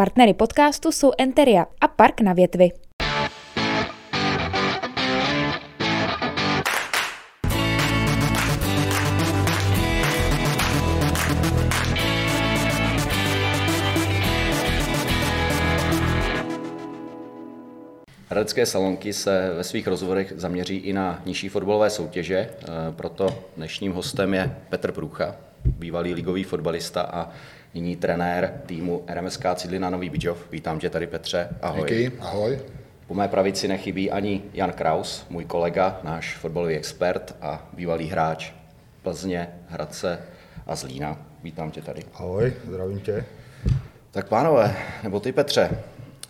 Partnery podcastu jsou Enteria a Park na větvi. Hradecké salonky se ve svých rozhovorech zaměří i na nižší fotbalové soutěže, eh, proto dnešním hostem je Petr Průcha, bývalý ligový fotbalista a nyní trenér týmu RMSK Cidlina Nový Bidžov. Vítám tě tady Petře, ahoj. Díky, ahoj. Po mé pravici nechybí ani Jan Kraus, můj kolega, náš fotbalový expert a bývalý hráč Plzně, Hradce a Zlína. Vítám tě tady. Ahoj, zdravím tě. Tak pánové, nebo ty Petře,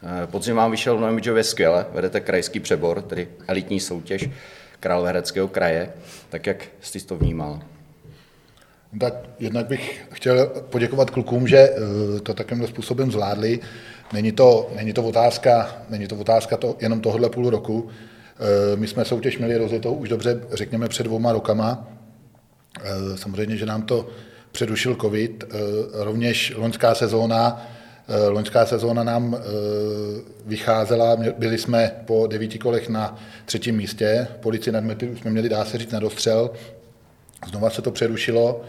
Eh, podzim vám vyšel v Novém skvěle, vedete krajský přebor, tedy elitní soutěž Královéhradeckého kraje. Tak jak jsi to vnímal? Tak jednak bych chtěl poděkovat klukům, že eh, to takovým způsobem zvládli. Není to, není to otázka, není to otázka to, jenom tohle půl roku. Eh, my jsme soutěž měli rozjetou už dobře, řekněme, před dvouma rokama. Samozřejmě, že nám to předušil covid. Rovněž loňská sezóna Eh, loňská sezóna nám eh, vycházela, byli jsme po devíti kolech na třetím místě, policii nad jsme měli, dá se říct, na dostřel, znova se to přerušilo,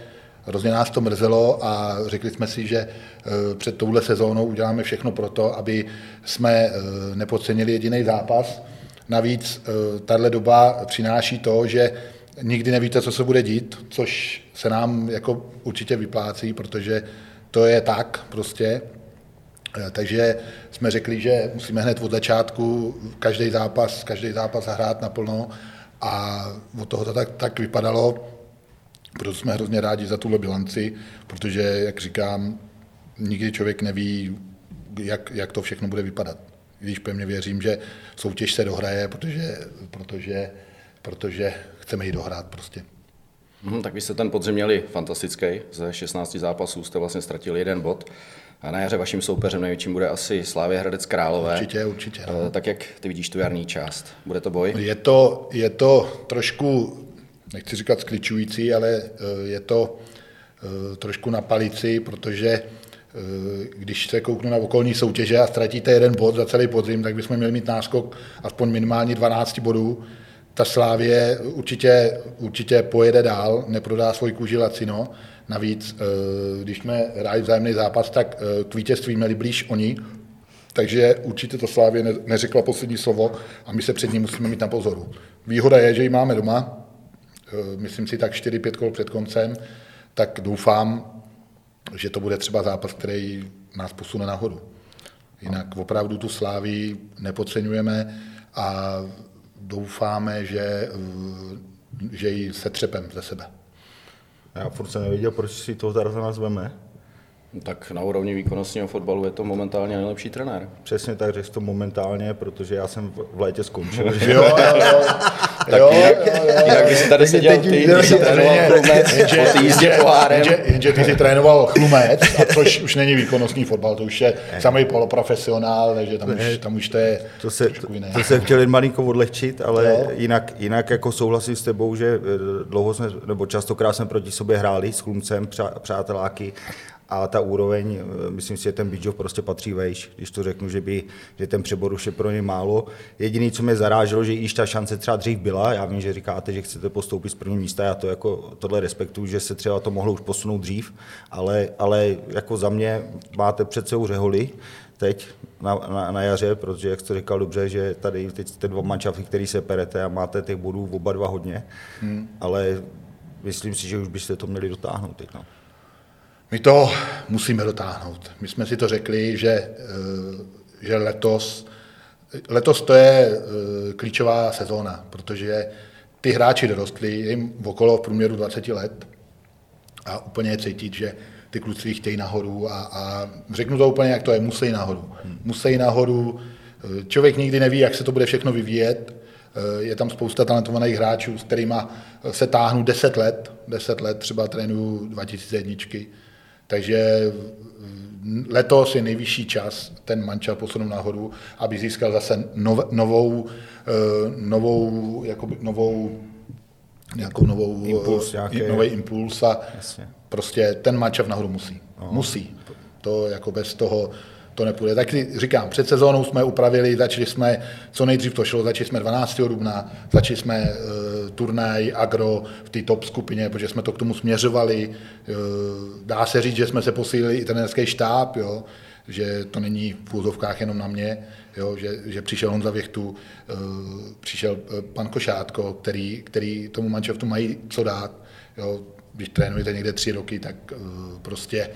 hrozně nás to mrzelo a řekli jsme si, že eh, před touhle sezónou uděláme všechno pro to, aby jsme nepodcenili jediný zápas. Navíc tahle doba přináší to, že nikdy nevíte, co se bude dít, což se nám jako určitě vyplácí, protože to je tak prostě. Eh, takže jsme řekli, že musíme hned od začátku každý zápas, každý zápas hrát naplno a od toho to tak, tak vypadalo. Proto jsme hrozně rádi za tuhle bilanci, protože, jak říkám, nikdy člověk neví, jak, jak to všechno bude vypadat. Když pevně věřím, že soutěž se dohraje, protože, protože, protože chceme ji dohrát prostě. Hmm, tak vy jste ten podzim měli fantastický. Ze 16 zápasů jste vlastně ztratili jeden bod. A na jaře vaším soupeřem největším bude asi Slávě Hradec Králové. Určitě, určitě. No. Tak jak ty vidíš tu jarní část? Bude to boj? Je to, je to trošku, nechci říkat skličující, ale eh, je to eh, trošku na palici, protože eh, když se kouknu na okolní soutěže a ztratíte jeden bod za celý podzim, tak bychom měli mít náskok aspoň minimálně 12 bodů. Ta Slávě určitě, určitě pojede dál, neprodá svůj kůži Lacino, Navíc, když jsme hráli vzájemný zápas, tak k vítězství měli blíž oni, takže určitě to Slávě neřekla poslední slovo a my se před ním musíme mít na pozoru. Výhoda je, že ji máme doma, myslím si tak 4-5 kol před koncem, tak doufám, že to bude třeba zápas, který nás posune nahoru. Jinak opravdu tu Slávii nepodceňujeme a doufáme, že, že ji setřepem ze sebe. Já furt jsem nevěděl, proč si toho Tarzana zveme. Tak na úrovni výkonnostního fotbalu je to momentálně nejlepší trenér. Přesně tak, řekl to momentálně, protože já jsem v létě skončil. jo, jo, jo. tak jo, jinak, jo, jo. jinak by si tady seděl ty, když jsi trénoval Chlumec po jízdě pohárem. Jenže, jenže ty jsi trénoval Chlumec, a což už není výkonnostní fotbal, to už je samý poloprofesionál, takže tam už, tam už to je to se, to, jiné. To jsem chtěl jen malinko odlehčit, ale jinak, jinak jako souhlasím s tebou, že eh, dlouho jsme, nebo častokrát jsme proti sobě hráli s Chlumcem, přáteláky a ta úroveň, eh, myslím si, že ten Bidžov prostě patří vejš, když to řeknu, že, by, že ten přebor už je pro ně málo. Jediný, co mě zaráželo, že již ta šance třeba dřív byla, já vím, že říkáte, že chcete postoupit z prvního místa, já to jako tohle respektuju, že se třeba to mohlo už posunout dřív, ale, ale jako za mě máte před sebou řeholi, teď na, na, na jaře, protože, jak jste říkal dobře, že tady teď jste dva mančafy, který se perete a máte těch bodů oba dva hodně, hmm. ale myslím si, že už byste to měli dotáhnout teď. No. My to musíme dotáhnout. My jsme si to řekli, že, eh, že letos, letos to je eh, klíčová sezóna, protože ty hráči dorostli, jim okolo v průměru 20 let a úplně je cítit, že ty kluci chtějí nahoru a, a řeknu to úplně, jak to je, musí nahoru. Hmm. Musí nahoru, eh, člověk nikdy neví, jak se to bude všechno vyvíjet, je tam spousta talentovaných hráčů, s kterými se táhnu 10 let, 10 let třeba trénuju 2001 takže letos je nejvyšší čas ten mančel posunout nahoru, aby získal zase nov, novou, eh, novou, jakoby, novou nějakou novou, impuls, nějaký... nový impuls a Jasně. prostě ten mančel nahoru musí. No. Musí. To jako bez toho to nepůjde. Tak říkám, před sezónou jsme upravili, začali jsme, co nejdřív to šlo, začali jsme 12. dubna, začali jsme uh, turnaj agro v té top skupině, protože jsme to k tomu směřovali. Uh, dá se říct, že jsme se posílili i trenerský štáb, jo, že to není v úzovkách jenom na mě, jo, že, že přišel Honza Věchtu, uh, přišel pan Košátko, který, který tomu manšaftu mají co dát. Jo. Když trénujete někde tři roky, tak uh, prostě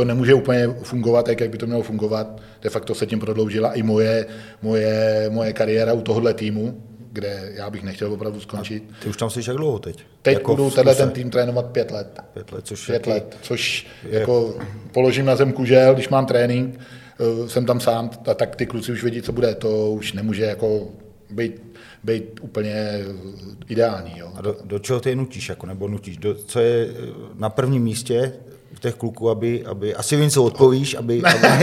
to nemůže úplně fungovat tak, jak by to mělo fungovat. De facto se tím prodloužila i moje, moje, moje kariéra u tohohle týmu, kde já bych nechtěl opravdu skončit. A ty už tam jsi jak dlouho teď? Teď jako budu tenhle ten tým trénovat pět let. Pět let, což, pět let, což je... jako položím na zem kužel, když mám trénink, eh, jsem tam sám, tak ty kluci už vědí, co bude. To už nemůže jako být, být úplně ideální. Jo. A do, do čeho ty nutíš, jako, nebo nutíš? Do, co je na prvním místě těch kluků, aby, aby asi vím, co odpovíš, aby, aby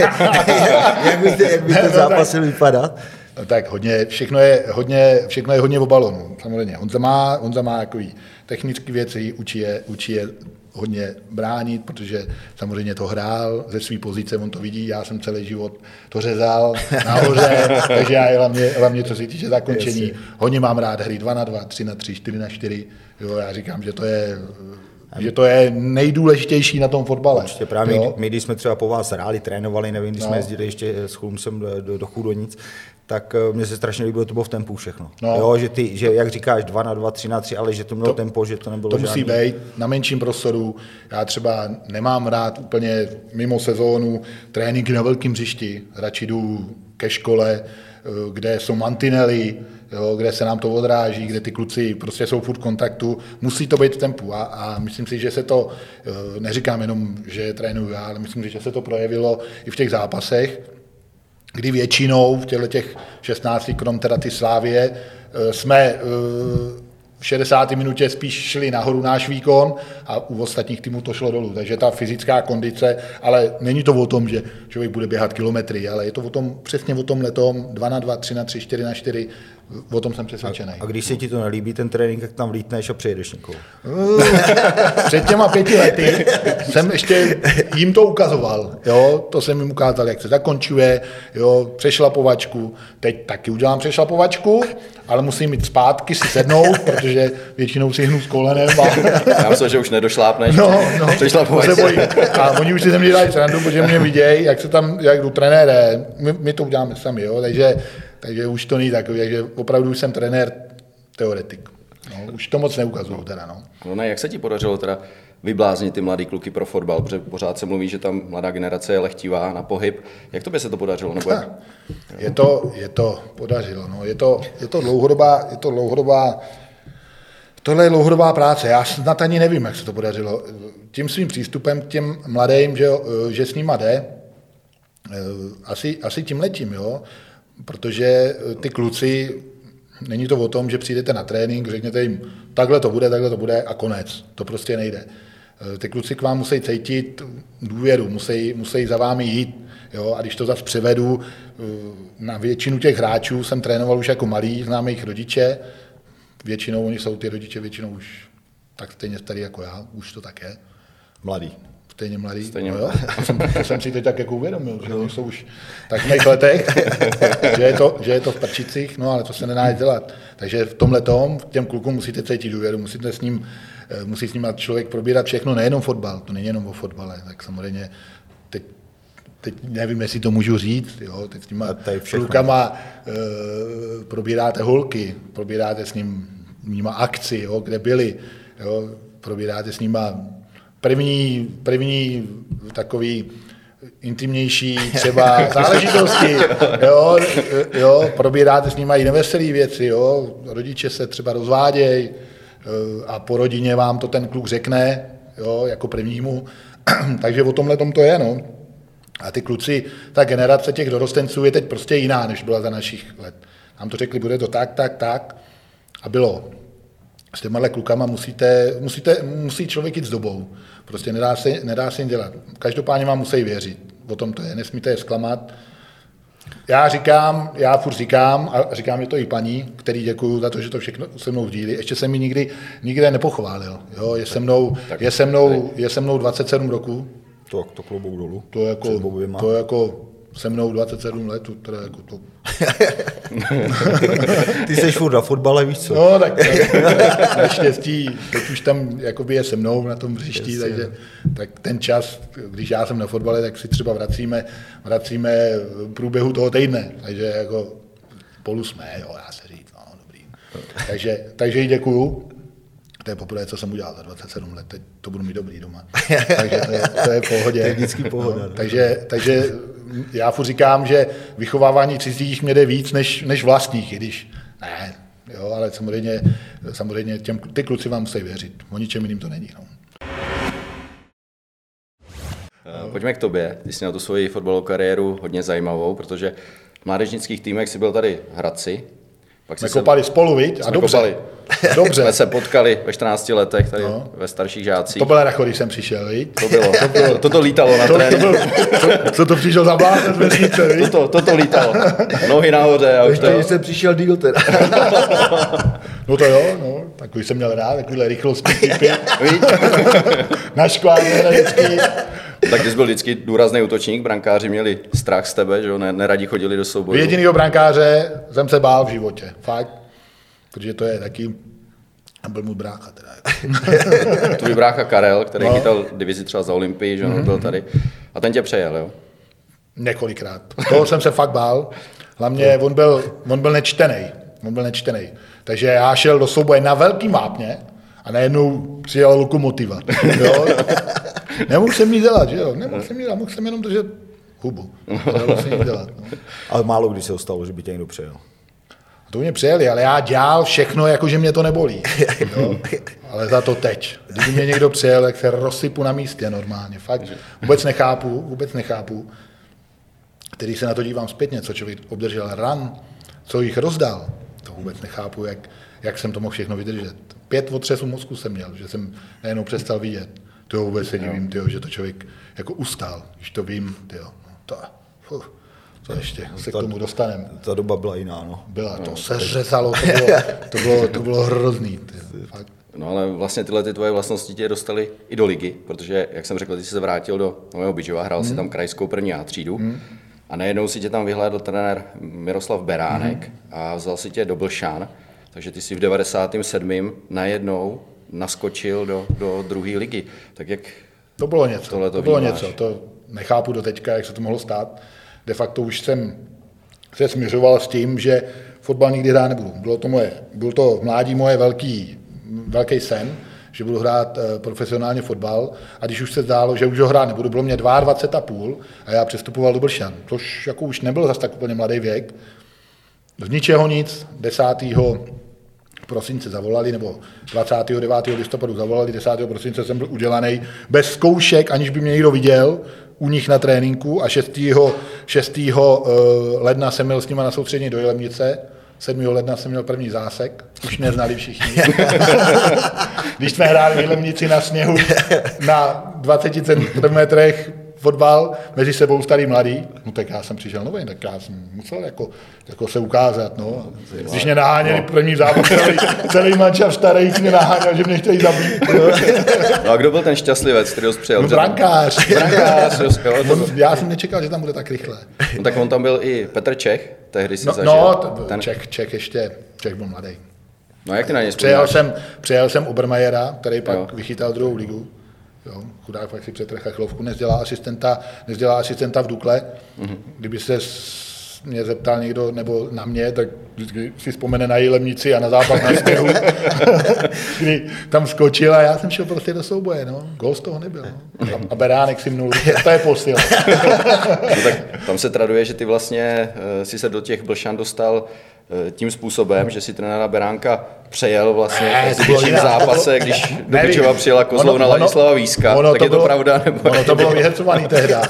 jak by, jak by ten no zápas měl vypadat. No tak hodně, všechno je hodně, všechno je hodně v balonu, samozřejmě. On má, on má takový technické věci, učí je, učí je hodně bránit, protože samozřejmě to hrál ze své pozice, on to vidí, já jsem celý život to řezal nahoře, takže já hlavně, hlavně co se týče zakončení, hodně mám rád hry 2 na 2, 3 na 3, 4 na 4, jo, já říkám, že to je že to je nejdůležitější na tom fotbale. Určitě právě jo? my, když jsme třeba po vás hráli, trénovali, nevím, když no. jsme jezdili ještě s Chlumcem do, do, do Chudonic, tak eh, mně se strašně líbilo, to bylo v tempu všechno. No. Jo, že, ty, že jak říkáš, 2 na 2, 3 na 3, ale že to mělo to, tempo, že to nebylo To musí žádný... být na menším prostoru. Já třeba nemám rád úplně mimo sezónu tréninky na velkém hřišti. Radši jdu ke škole, eh, kde jsou mantinely, jo, kde se nám to odráží, kde ty kluci prostě jsou furt v kontaktu, musí to být v tempu a, a myslím si, že se to, eh, neříkám jenom, že trénuju já, ale myslím si, že se to projevilo i v těch zápasech, kdy většinou v těchto těch 16, krom teda ty Slávě, eh, jsme eh, v 60. minutě spíš šli nahoru náš výkon a u ostatních týmů to šlo dolů. Takže ta fyzická kondice, ale není to o tom, že člověk bude běhat kilometry, ale je to o tom, přesně o tom letom 2 na 2, 3 na 3, 4 na 4, O tom jsem přesvědčený. A, a když se ti to nelíbí, ten trénink, tak tam vlítneš a přejedeš někoho. Před těma pěti lety jsem ještě jim to ukazoval. Jo? To jsem jim ukázal, jak se zakončuje, jo? přešlapovačku. Teď taky udělám přešlapovačku, ale musím mít zpátky si sednout, protože většinou si hnu s kolenem. A... Já myslím, že už nedošlápneš. No, no, se bojí. A oni už si ze mě dělají srandu, protože mě vidějí, jak se tam, jak jdu trenére. My, my to uděláme sami, jo? takže takže už to není takový, takže opravdu už jsem trenér teoretik. No, už to moc neukazuju teda, no. No ne, jak se ti podařilo teda vybláznit ty mladý kluky pro fotbal, protože pořád se mluví, že tam mladá generace je lehtivá na pohyb. Jak to by se to podařilo? Nebo jak? Je to, je to podařilo, no. je, to, je to dlouhodobá, je to dlouhodobá Tohle je dlouhodobá práce. Já snad ani nevím, jak se to podařilo. Tím svým přístupem k těm mladým, že, že s nima jde, eh, asi, asi tím letím, jo protože eh, ty kluci, není to o tom, že přijdete na trénink, řekněte jim, takhle to bude, takhle to bude a konec. To prostě nejde. Eh, ty kluci k vám musí cítit důvěru, musí, musí za vámi jít. Jo? A když to zase převedu, eh, na většinu těch hráčů jsem trénoval už jako malý, znám jejich rodiče, většinou oni jsou ty rodiče většinou už tak stejně starý jako já, už to tak je. Mladý stejně mladý. Stejně no, jo? To, jsem, to jsem si teď tak jako uvědomil, že oni jsou už tak v mých letech, že, je to, že je to v prčicích, no ale to se nedá dělat. Takže v tomhle tom těm klukům musíte cítit důvěru, musíte s ním, eh, musí s ním člověk probírat všechno, nejenom fotbal, to není jenom o fotbale, tak samozřejmě teď teď nevím, jestli to můžu říct, jo, teď s těma klukama e, probíráte holky, probíráte s ním, nima akci, jo, kde byli, jo, probíráte s nima první, první takový intimnější třeba záležitosti, jo, jo, probíráte s nimi i neveselé věci, jo, rodiče se třeba rozvádějí eh, a po rodině vám to ten kluk řekne, jo, jako prvnímu, takže o tomhle tom to je, no. A ty kluci, ta generace těch dorostenců je teď prostě jiná, než byla za našich let. Nám to řekli, bude to tak, tak, tak a bylo s těma klukama musíte, musíte, musí člověk jít s dobou. Prostě nedá se, nedá se jim dělat. Každopádně vám musí věřit. O tom to je, nesmíte je zklamat. Já říkám, já furt říkám, a říkám je to i paní, který děkuju za to, že to všechno se mnou sdílí. Ještě se mi nikdy, nikde nepochválil. Jo? Je, se mnou, je, se mnou, je se mnou 27 roků. To, to klobouk dolů. To jako, to jako se mnou 27 let, teda jako to... Ty jsi furt na fotbale, víš co? No, tak naštěstí, teď už tam jakoby je se mnou na tom hřišti, takže tak ten čas, když já jsem na fotbale, tak si třeba vracíme, vracíme v průběhu toho týdne, takže jako spolu jsme, jo, já se říct, no, dobrý. Takže, takže jí děkuju. To je poprvé, co jsem udělal za 27 let, teď to budu mít dobrý doma. takže to je, to je v pohodě. To je vždycky pohoda, no. takže, takže já furt říkám, že vychovávání cizích mě jde víc než, než vlastních, i když ne, jo, ale samozřejmě, samozřejmě těm, ty kluci vám musí věřit. O ničem jiným to není. No. Eh, Pojďme k tobě. Ty jsi měl tu svoji fotbalovou kariéru hodně zajímavou, protože v mládežnických týmech si byl tady v Hradci. Pak Jsme kopali spolu, viď? A dobře. kopali. Dobře. jsme se potkali ve 14 letech tady No. ve starších žácích. To byl Racho, když jsem přišel, viď? to bylo. To, bylo. to, to lítalo na To, to tréninku. byl, co, to přišel za blázen z vesnice, viď? Toto, toto lítalo. Nohy nahoře a už to... Ještě jsem přišel díl teda. No to jo, no, takový jsem měl rád, takovýhle. Víš? Na škváře vždycky. Tak ty jsi byl vždycky důrazný útočník, brankáři měli strach z tebe, že jo, ne, neradi chodili do souboje. Jedinýho brankáře jsem se bál v životě, fakt. Protože to je taky, a byl můj brácha teda. Tvůj brácha Karel, který No. no. chytal divizi třeba za Olympii, že mm-hmm. byl tady. A ten tě přejel, jo? Několikrát. Toho jsem se fakt bál. Hlavně on byl, on byl nečtený. On byl nečtený. Takže já šel do souboje na velký vápně a najednou přijela lokomotiva. Jo? Nemohl jsem nic dělat, že jo? Nemohl jsem nic dělat, mohl jsem jenom držet hubu. Nedalo se nic dělat. No. Ale málo kdy se stalo, že by tě někdo přejel. A to mě přijeli, ale já dělal všechno, jako že mě to nebolí. Jo? Ale za to teď. Když mě někdo přijel, tak se rozsypu na místě normálně. Fakt vůbec nechápu, vůbec nechápu, který se na to dívám zpětně, co člověk obdržel ran, co jich rozdal. To vůbec nechápu, jak, jak jsem to mohl všechno vydržet. Pět otřesů mozku jsem měl, že jsem najednou přestal vidět. To vůbec se divím, tyjo, že to člověk jako ustál, když to vím, tyjo. No, to, fuh, to ještě se k tomu dostaneme Ta doba byla jiná, no. byla, to se řezalo, to bylo, to bylo, to bylo hrozný. Ty, fakt. No ale vlastně tyhle ty tvoje vlastnosti tě dostaly i do ligy, protože, jak jsem řekl, ty jsi se vrátil do Nového Bydžova, hrál Hmm. si tam krajskou první A třídu a najednou si tě tam vyhlédl trenér Miroslav Beránek Hmm. a vzal si tě do Blšán, takže ty si v 97. najednou naskočil do, do druhé ligy. Tak jak To bylo něco. Tohle to to bylo vnímáš. něco. To nechápu do teďka, jak se to mohlo stát. De facto už jsem se směřoval s tím, že fotbal nikdy hrát nebudu. Bylo to moje, byl to v mládí moje velký, velký sen, že budu hrát eh, profesionálně fotbal a když už se zdálo, že už ho hrát nebudu, bylo mě 22 a půl a já přestupoval do Blšan, což jako už nebyl zase tak úplně mladý věk. Z ničeho nic, 10. prosince zavolali, nebo 29. listopadu zavolali, 10. prosince jsem byl udělaný bez zkoušek, aniž by mě někdo viděl, u nich na tréninku a 6. 6. eh, ledna jsem měl s nima na soustředění do Jelemnice, 7. ledna jsem měl první zásek, už mě znali všichni. Když jsme hráli v Jelemnici na sněhu na 20 cm fotbal, mezi sebou starý mladý, no tak já jsem přišel nový, tak já jsem musel jako, jako se ukázat, no. Když mě naháněli první zápas, celý, celý mančav starých mě naháněl, že mě chtějí zabít. No a kdo byl ten šťastlivec, který ho přijel? No brankář. Brankář, jo, to- já jsem nečekal, že tam bude tak rychle. No, tak on tam byl i Petr Čech, tehdy si No, zažil. no to, ten, Čech, Čech ještě, Čech byl mladý. no jak ty na něj vzpomínáš? jsem, přejel jsem Obermajera, který pak Jo. vychytal druhou ligu. Jo, chudák pak si přetrhl chlovku, nezdělá asistenta, nezdělá asistenta v Dukle. Mm-hmm. Kdyby se mě zeptal někdo, nebo na mě, tak vždycky si vzpomene na Jilemnici a na zápas na sněhu, kdy tam skočil a já jsem šel prostě do souboje, no. Gol z toho nebyl. No. A, a Beránek si mnul, to je posila. No, tak tam se traduje, že ty vlastně uh, si se do těch Blšan dostal tím způsobem, že si trenéra Beránka přejel vlastně Ne, v to jinak. zápase, když do Nevím. Byčova přijela Kozlov Ono- na Ladislava Víska, ono tak je to bylo- pravda? Nebo Ono to bylo vyhecovaný tehda.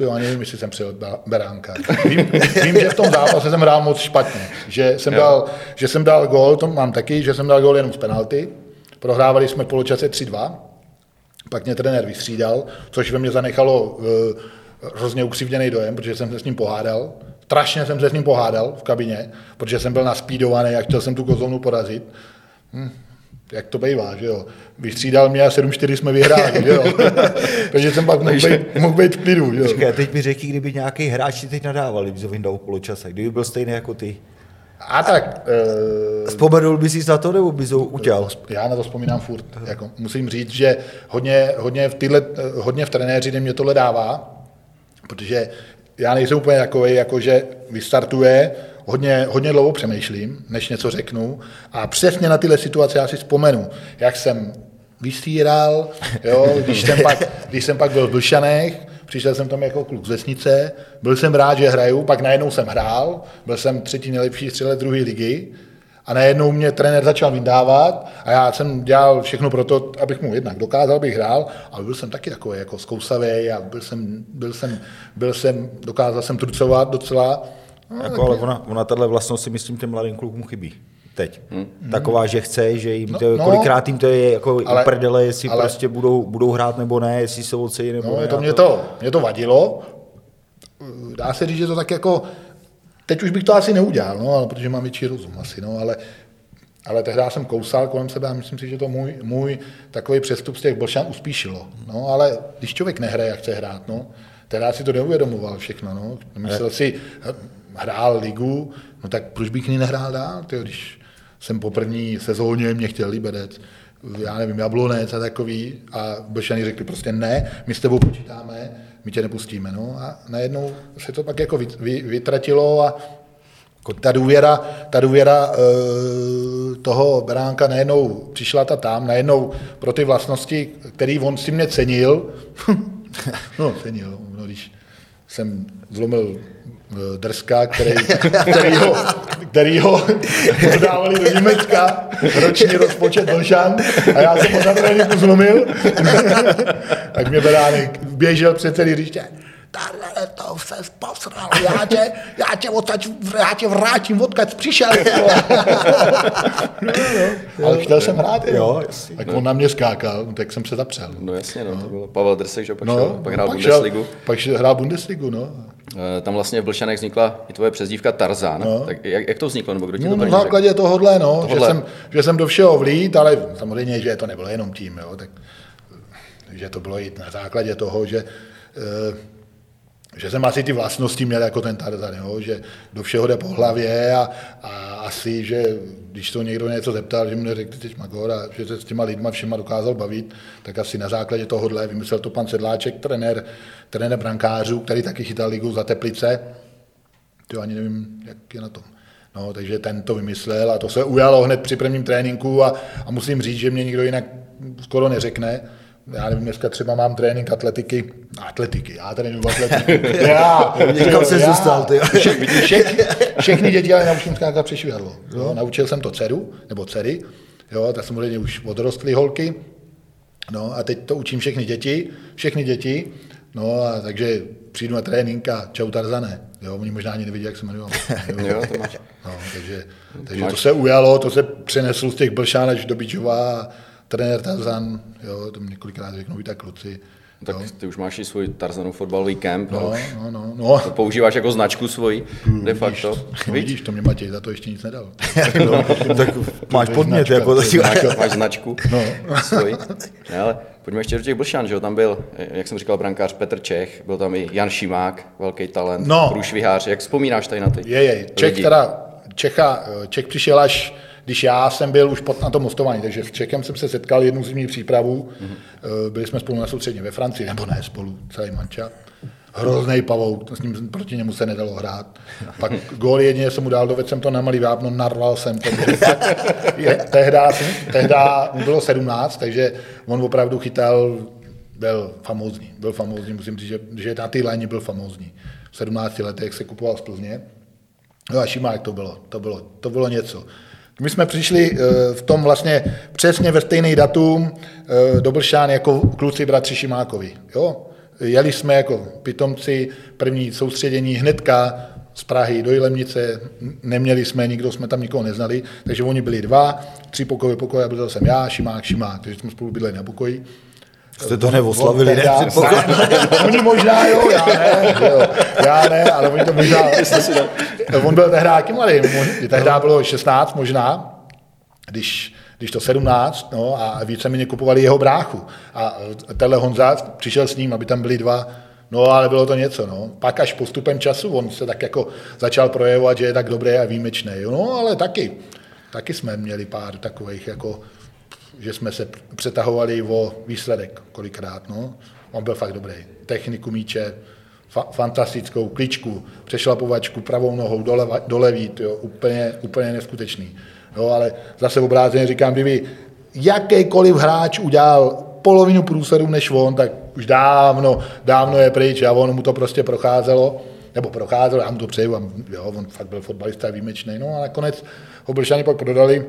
Jo, ani nevím, jestli jsem přijel Beránka. Vím, vím, že v tom zápase jsem hrál moc špatně. Že jsem, Jo. dal, že jsem dal gól, to mám taky, že jsem dal gól jenom z penalty. Prohrávali jsme v poločase 3-2. Pak mě trenér vystřídal, což ve mně zanechalo uh, hrozně ukřivděný dojem, protože jsem se s ním pohádal. Strašně jsem se s ním pohádal v kabině, protože jsem byl naspídovaný a chtěl jsem tu kozovnu porazit. Hm. jak to bývá, že jo. Vystřídal mě a 7-4 jsme vyhráli, že jo. Takže jsem pak mohl být, mohl být v klidu, že jo. Počkej, teď mi řekni, kdyby nějaký hráč ti teď nadával, kdyby to vyndal poločase, kdyby byl stejný jako ty. A tak... Uh, Vzpomenul bys si na to, nebo bys ho utěl? Já na to vzpomínám furt. Jako, musím říct, že hodně, hodně, v tyhle, hodně v trenéři mě tohle dává, protože já nejsem úplně takový, jako že vystartuje, hodně, hodně dlouho přemýšlím, než něco řeknu. A přesně na tyhle situace já si vzpomenu, jak jsem vysíral, jo, když, jsem pak, když jsem pak byl v Blšanech, přišel jsem tam jako kluk z vesnice, byl jsem rád, že hraju, pak najednou jsem hrál, byl jsem třetí nejlepší střelec druhé ligy a najednou mě trenér začal vydávat a já jsem dělal všechno pro to, abych mu jednak dokázal, bych hrál, ale byl jsem taky takový jako zkousavý a byl jsem, byl jsem, byl jsem, dokázal jsem trucovat docela. No, jako, ale ona, ona tahle vlastnost si myslím těm mladým klukům chybí. Teď. Hmm. Taková, že chce, že jim to, no, kolikrát jim to je jako ale, prdele, jestli ale, prostě budou, budou hrát nebo ne, jestli se ocejí nebo no, ne. To mě, to, mě to vadilo. Dá se říct, že to tak jako Teď už bych to asi neudělal, no, ale protože mám větší rozum asi, no, ale, ale tehdy jsem kousal kolem sebe a myslím si, že to můj, můj takový přestup z těch Blšan uspíšilo. No, ale když člověk nehraje, jak chce hrát, no, teda si to neuvědomoval všechno, no. Myslel si, hrál ligu, no tak proč bych ní nehrál dál, tyjo, když jsem po první sezóně mě chtěl Liberec, já nevím, Jablonec a takový a Blšani řekli prostě ne, my s tebou počítáme, my tě nepustíme. No. A najednou se to pak jako vytratilo a ta důvěra, ta důvěra e, toho Beránka najednou přišla ta tam, najednou pro ty vlastnosti, který on si mě cenil, no cenil, no, když jsem zlomil Drska, který, který, ho, který ho dodávali do Německa, roční rozpočet Blšan a já jsem ho na zlomil, tak mě Beránek běžel před celý hřiště Tahle to se posral, já tě, já tě, odtaď, já tě vrátím, odkud přišel. no, no. Ale chtěl jsem hrát, jo. jasně. Tak on na mě skákal, tak jsem se zapřel. No jasně, no, to byl Pavel Drsek, že pak, no, šel, pak hrál pak Bundesligu. Šel, pak hrál Bundesligu, no. Eh, tam vlastně v Blšanech vznikla i tvoje přezdívka Tarzan. No. Tak jak, jak, to vzniklo, nebo kdo ti no, to Na základě řekl? tohohle, no, tohle. Že, jsem, že jsem do všeho vlít, ale samozřejmě, že to nebylo jenom tím, jo, tak, že to bylo i na základě toho, že eh, že jsem asi ty vlastnosti měl jako ten Tarzan, jo? že do všeho jde po hlavě a, a asi, že když to někdo něco zeptal, že mu neřekl teď Magor a že se s těma lidma všema dokázal bavit, tak asi na základě tohohle vymyslel to pan Sedláček, trenér, trenér brankářů, který taky chytal ligu za Teplice. To ani nevím, jak je na tom. No, takže ten to vymyslel a to se ujalo hned při prvním tréninku a, a musím říct, že mě nikdo jinak skoro neřekne, já nevím, dneska třeba mám trénink atletiky, atletiky, já trénuju atletiku. já, Někam se dostal, ty. Vše, všechny, všechny děti ale naučím skákat přešvihadlo. Jo? Naučil jsem to dceru, nebo dcery, jo, tak samozřejmě už odrostly holky, no a teď to učím všechny děti, všechny děti, no a takže přijdu na trénink a čau Tarzane, jo, oni možná ani nevidí, jak se jmenuju. Jo, to máš. No, takže, takže to se ujalo, to se přeneslo z těch Blšán až do Bičova trenér Tarzan, jo, to několikrát řeknou i tak kluci. Tak jo. ty už máš i svůj Tarzanův fotbalový kemp. No, no, no, no. To používáš jako značku svoji, hmm, de facto. Vidíš, no, vidíš, to mě Matěj za to ještě nic nedal. no, tak máš podmět, jako to si máš, máš značku no. svoji. Ne, ale pojďme ještě do těch Blšan, že jo, tam byl, jak jsem říkal, brankář Petr Čech, byl tam i Jan Šimák, velký talent, no. průšvihář. Jak vzpomínáš tady na ty Je, je. Čech lidi? teda, Čecha, Čech přišel až když já jsem byl už pod, na tom mostování, takže s Čekem jsem se setkal jednu zimní přípravu, mm-hmm. byli jsme spolu na soustředně ve Francii, nebo ne spolu, celý manča. Hrozný pavouk, s ním proti němu se nedalo hrát. Pak gól jedině jsem mu dal, dovedl jsem to na malý vápno, narval jsem to. je, tehda, bylo 17, takže on opravdu chytal, byl famózní, byl famózní, musím říct, že, že na té léně byl famózní. V 17 letech se kupoval z Plzně. No a Šimák to bylo, to bylo, to bylo něco. My jsme přišli eh, v tom vlastně přesně ve stejný datum eh, do Blšán jako kluci bratři Šimákovi. Jo? Jeli jsme jako pitomci, první soustředění hnedka z Prahy do Jilemnice, neměli jsme, nikdo jsme tam nikoho neznali, takže oni byli dva, tři pokoje, pokoje, a byl jsem já, Šimák, Šimák, takže jsme spolu bydleli na pokoji. Jste to neoslavili, ne? Oni možná jo, já ne, jo, já ne, ale oni to možná, on byl tehdy jaký mladý, tehdy bylo 16 možná, když když to 17, no a víceméně kupovali jeho bráchu. A tenhle Honza přišel s ním, aby tam byli dva, no ale bylo to něco, no. Pak až postupem času on se tak jako začal projevovat, že je tak dobrý a výjimečný, no ale taky, taky jsme měli pár takových jako že jsme se přetahovali o výsledek kolikrát. No. On byl fakt dobrý. Techniku míče, fa- fantastickou kličku, přešlapovačku pravou nohou doleva, dolevít, jo, úplně, úplně neskutečný. Jo, ale zase obráceně říkám, kdyby jakýkoliv hráč udělal polovinu průsadu než on, tak už dávno, dávno je pryč a on mu to prostě procházelo, nebo procházelo, já mu to přeju, a jo, on fakt byl fotbalista výjimečný, no a nakonec ho pak prodali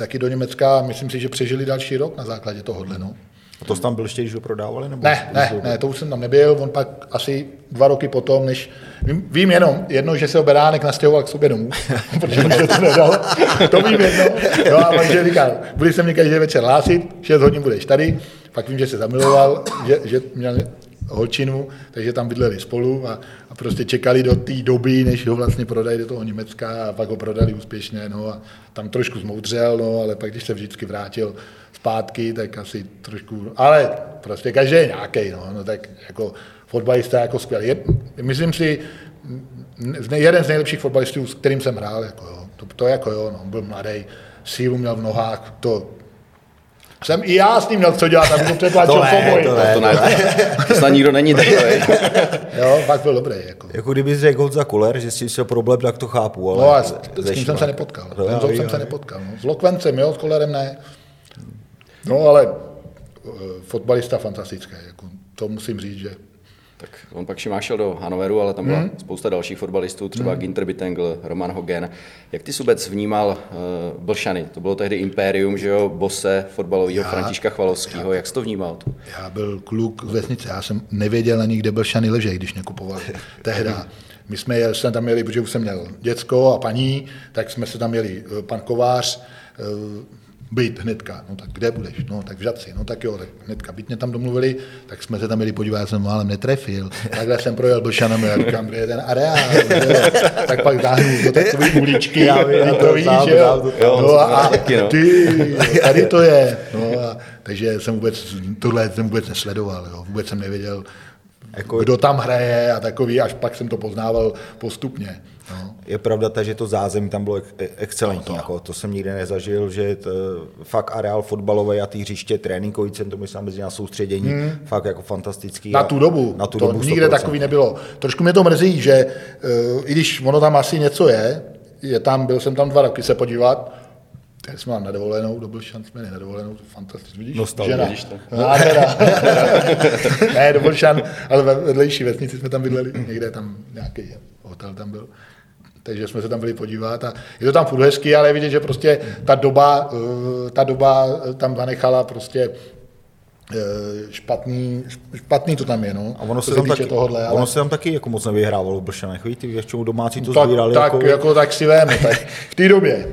taky do Německa a myslím si, že přežili další rok na základě tohohle. No. A to jsi tam byl ještě, když ho prodávali? Nebo ne, ne, ne, to už jsem tam nebyl, on pak asi dva roky potom, než, vím, vím jenom jedno, že se ho Beránek nastěhoval k sobě domů, protože se to nedal, to vím jedno, no a že říkal, budeš se mě každý večer hlásit, 6 hodin budeš tady, pak vím, že se zamiloval, že, že měl holčinu, takže tam bydleli spolu a, a prostě čekali do té doby, než ho vlastně prodají do toho Německa a pak ho prodali úspěšně, no a tam trošku zmoudřel, no, ale pak když se vždycky vrátil zpátky, tak asi trošku, ale prostě každý je nějaký, no, no tak jako fotbalista jako skvělý. Je, myslím si, jeden z nejlepších fotbalistů, s kterým jsem hrál, jako jo, to, to jako jo, no, byl mladý, sílu měl v nohách, to, jsem i já s ním měl co dělat, aby to přetlačil to ne, po to, ne, to, ne, to snad nikdo není takový. jo, fakt byl dobrý. Jako, jako kdyby řekl Honza Kuler, že si se problém, tak to chápu. Ale no a s, s tím jsem se nepotkal. No, Honzou jsem se nepotkal. No. S Lokvencem, jo, s Kolerem ne. No ale uh, fotbalista fantastický, jako, to musím říct, že tak on pak šel do Hanoveru, ale tam byla hmm. spousta dalších fotbalistů, třeba hmm. Ginter Bittengl, Roman Hogen. Jak ty Subec vnímal uh, Blšany? To bylo tehdy impérium, že jo, bose fotbalového Františka Chvalovského. Jak jsi to vnímal? To? Já byl kluk z vesnice, já jsem nevěděl ani, kde Blšany ležejí, když nekupovali tehda. My jsme jsme tam měli, protože už jsem měl děcko a paní, tak jsme se tam měli eh, pan Kovář, uh, být hnedka. No tak kde budeš? No tak v Žadci. No tak jo, tak hnedka. Byť mě tam domluvili, tak jsme se tam měli podívat, já jsem málem netrefil. Takhle jsem projel Blšanem a říkám, kde je ten areál. tak pak dáhnu do takové uličky. Já vím, to víš, jo. jo. No a, a no. ty, tady to je. No a, takže jsem vůbec, tohle jsem vůbec nesledoval. Jo. Vůbec jsem nevěděl, jako... kdo tam hraje a takový, až pak jsem to poznával postupně. No. Je pravda, ta, že to zázemí tam bylo excelentní. No to. Jako, to jsem nikdy nezažil, že to, fakt areál fotbalový a ty hřiště, tréninkový centrum, myslím, mezi na soustředění, hmm. fakt jako fantastický. Na tu dobu, na tu to dobu nikde takový nebylo. Trošku mě to mrzí, že uh, i když ono tam asi něco je, je tam, byl jsem tam dva roky se podívat, Teď jsme mám na dovolenou, to byl šanc jsme na dovolenou, to fantasticky, vidíš? Nostalgie, Žena. vidíš to. No, teda. ne, to byl šan, ale ve vedlejší vesnici jsme tam bydleli, někde tam nějaký hotel tam byl takže jsme se tam byli podívat a je to tam furt hezký, ale je vidět, že prostě ta doba, eh, ta doba tam zanechala prostě eh, špatný, špatný to tam je, no. A ono se, tam taky, tohohle, ale... ono se tam taky jako moc nevyhrávalo v Bršanech, víš, ty většinou domácí to tak, sbírali. Tak, jako... jako tak si veme, tak v té době,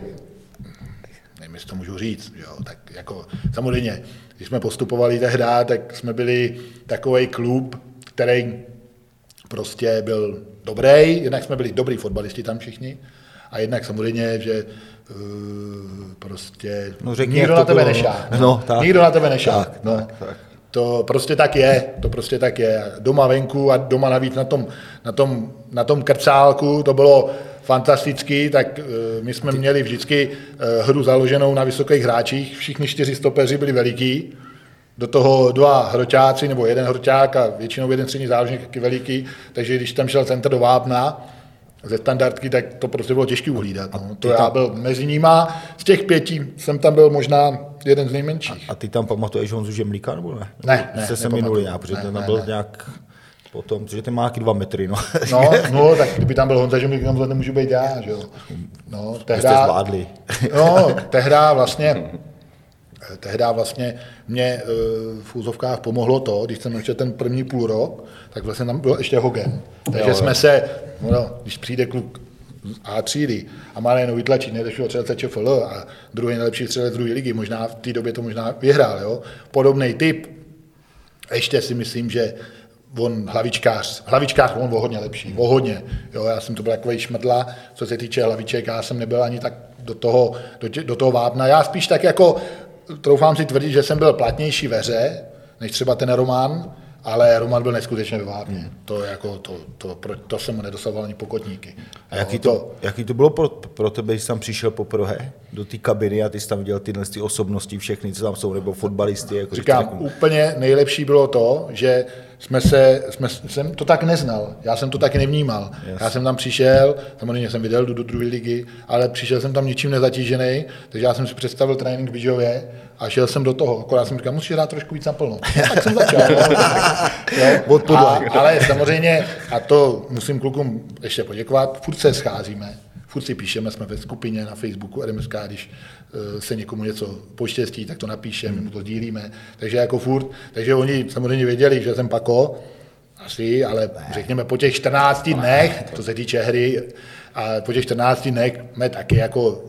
nevím, jestli to můžu říct, jo, tak jako samozřejmě, když jsme postupovali tehdy, tak jsme byli takový klub, který prostě byl dobrý, jednak jsme byli dobrý fotbalisti tam všichni, a jednak samozřejmě, že uh, prostě no, řekni, nikdo na tebe nešá. No, tak, nikdo na tebe nešá. Tak, no. tak, tak. To prostě tak je, to prostě tak je. Doma venku a doma navíc na tom, na tom, na tom krcálku, to bylo fantastický, tak uh, my jsme měli vždycky uh, hru založenou na vysokých hráčích, všichni čtyři stopeři byli veliký, do toho dva hroťáci nebo jeden hroťák a většinou jeden střední záložník taky veliký, takže když tam šel centr do vápna, ze standardky, tak to prostě bylo těžké uhlídat. No. To já byl mezi nima, z těch pěti jsem tam byl možná jeden z nejmenších. A, a ty tam pamatuješ Honzu Žemlíka nebo ne? Ne, ne, Jste se minuli nějak, protože ne, ten tam byl ne. nějak potom, protože ten má nějaký dva metry, no. no, no, tak kdyby tam byl Honza Žemlík, tam nemůžu být já, že jo. No, tehda, jste zvládli. no, tehda vlastně tehdy vlastně mě eh, v úzovkách pomohlo to, když jsem ještě ten první půl rok, tak vlastně tam byl ještě Hogan. Takže jo, jsme se, no, když přijde kluk a třídy a má jenom vytlačit nejlepšího střelce ČFL a druhý nejlepší střelec druhé ligy, možná v té době to možná vyhrál, jo? podobný typ. Ještě si myslím, že on hlavičkář, hlavičkář on o hodně lepší, o hodně. Jo, já jsem to byl takový šmrdla, co se týče hlaviček, já jsem nebyl ani tak do toho, do, tě, do toho vápna. Já spíš tak jako, troufám si tvrdit, že jsem byl platnější ve hře, než třeba ten Roman, ale Roman byl neskutečně vyvápně. Hmm. To, jako, to, to, to, to jsem mu nedosahoval ani pokotníky. A jaký to, to, jaký to bylo pro, pro tebe, když jsi tam přišel poprvé do té kabiny a ty jsi tam viděl tyhle ty osobnosti všechny, co tam jsou, nebo fotbalisty? Jako Říkám, řeknu... úplně nejlepší bylo to, že jsme se, jsme, jsem to tak neznal, já jsem to tak nevnímal. Yes. Já jsem tam přišel, samozřejmě jsem viděl, jdu do druhé ligy, ale přišel jsem tam ničím nezatížený, takže já jsem si představil trénink v Bižově a šel jsem do toho. Akorát jsem říkal, musíš hrát trošku víc naplno. No, tak jsem začal. no, a, ale samozřejmě, a to musím klukům ještě poděkovat, furt se scházíme, furt si píšeme, jsme ve skupině na Facebooku RMSK, když se někomu něco poštěstí, tak to napíšeme, hmm. to sdílíme, takže jako furt, takže oni samozřejmě věděli, že jsem Pako, asi, ale řekněme po těch 14 dnech, to se týče hry, a po těch 14 dnech jsme taky jako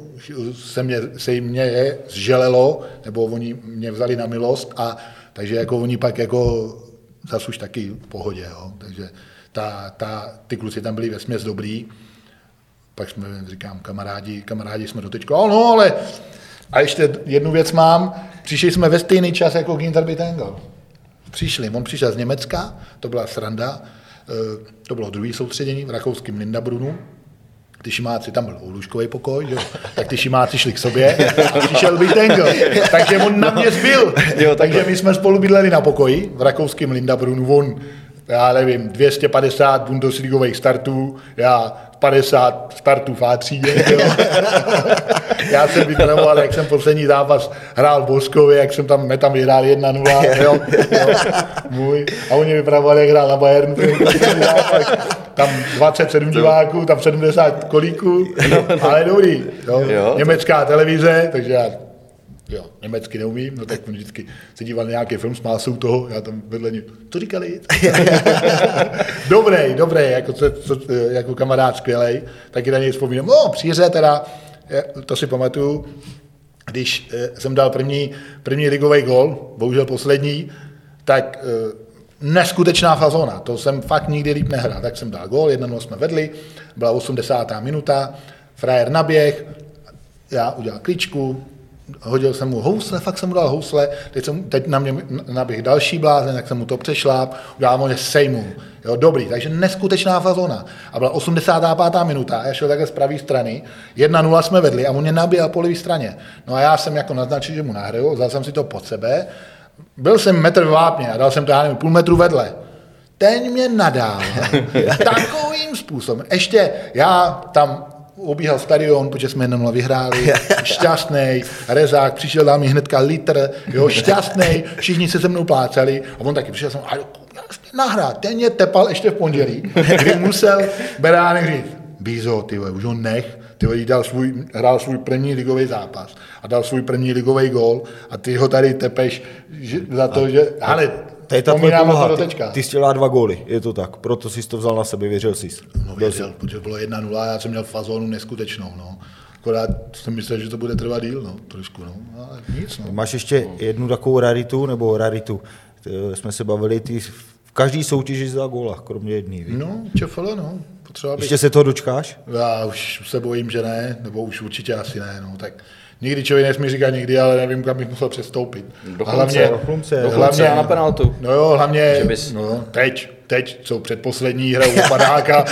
se, mě, se jim mě zželelo, nebo oni mě vzali na milost, a takže jako oni pak jako zase už taky v pohodě, jo. takže ta, ta, ty kluci tam byli ve dobrý, pak jsme, říkám, kamarádi, kamarádi jsme do teďka, no, ale a ještě jednu věc mám, přišli jsme ve stejný čas jako Ginter Bitengel. Přišli, on přišel z Německa, to byla sranda, eh, to bylo druhý soustředění v rakouském Lindabrunu, ty šimáci, tam byl lůžkový pokoj, jo, tak ty šimáci šli k sobě a přišel Bitengel, takže on na mě zbyl. Jo, takže my jsme spolu bydleli na pokoji v rakouském Lindabrunu, on já nevím, 250 Bundesligových startů, já 50 startů v A3. já jsem vytravoval, jak jsem poslední zápas hrál v Boskově, jak jsem tam, tam vyhrál 1-0, jo, jo, můj. A oni vypravovali, jak hrál na Bayernu. Tam 27 diváků, tam 70 kolíků, ale dobrý. Jo. Jo, Německá televize, takže já jo, německy neumím, no tak vždycky se díval na nějaký film, smál se u toho, já tam vedle ní, co říkali? dobrý, dobrý, jako, co, co, jako kamarád skvělej, taky na něj vzpomínám, no, příře teda, to si pamatuju, když eh, jsem dal první, první ligový gol, bohužel poslední, tak eh, neskutečná fazona, to jsem fakt nikdy líp nehrál, tak jsem dal gol, 1 jsme vedli, byla 80. minuta, frajer naběh, já udělal kličku, hodil jsem mu housle, fakt jsem mu dal housle, teď, jsem, teď na mě naběh další blázen, tak jsem mu to přešláp, udělal mu sejmu. Jo, dobrý, takže neskutečná fazona. A byla 85. minuta, a já šel takhle z pravé strany, 1-0 jsme vedli a on mě nabíjel po levé straně. No a já jsem jako naznačil, že mu nahraju, vzal jsem si to pod sebe, byl jsem metr v vápně a dal jsem to, já nevím, půl metru vedle. Ten mě nadál takovým způsobem. Ještě já tam obíhal stadion, protože jsme jenom vyhráli, šťastný, rezák, přišel dál mi hnedka litr, jo, šťastný, všichni se se mnou plácali a on taky přišel jsem, a nahrát, ten je tepal ještě v pondělí, kdy musel Beránek říct, Bízo, ty už ho nech, ty dal svůj, hrál svůj první ligový zápas a dal svůj první ligový gól a ty ho tady tepeš za to, že, ale to je ta tvoje poloha. Ty, ty jsi dělal dva góly, je to tak. Proto jsi to vzal na sebe, věřil jsi. No věřil, protože bylo 1-0 já jsem měl fazonu neskutečnou. No. Akorát jsem myslel, že to bude trvat díl, no, trošku, no. Ale nic, no. Máš ještě jednu takovou raritu, nebo raritu. Jsme se bavili, ty v každý soutěži za góla, kromě jedné. No, čefale, no. Potřeba být... Ještě se toho dočkáš? Já už se bojím, že ne, nebo už určitě asi ne, no. Tak nikdy člověk nesmí říkat nikdy, ale nevím, kam bych musel přestoupit. Do chlumce, hlavně, do chlumce, do hlavně, na penaltu. No jo, hlavně, bys... no, teď, teď, co předposlední hra u padáka.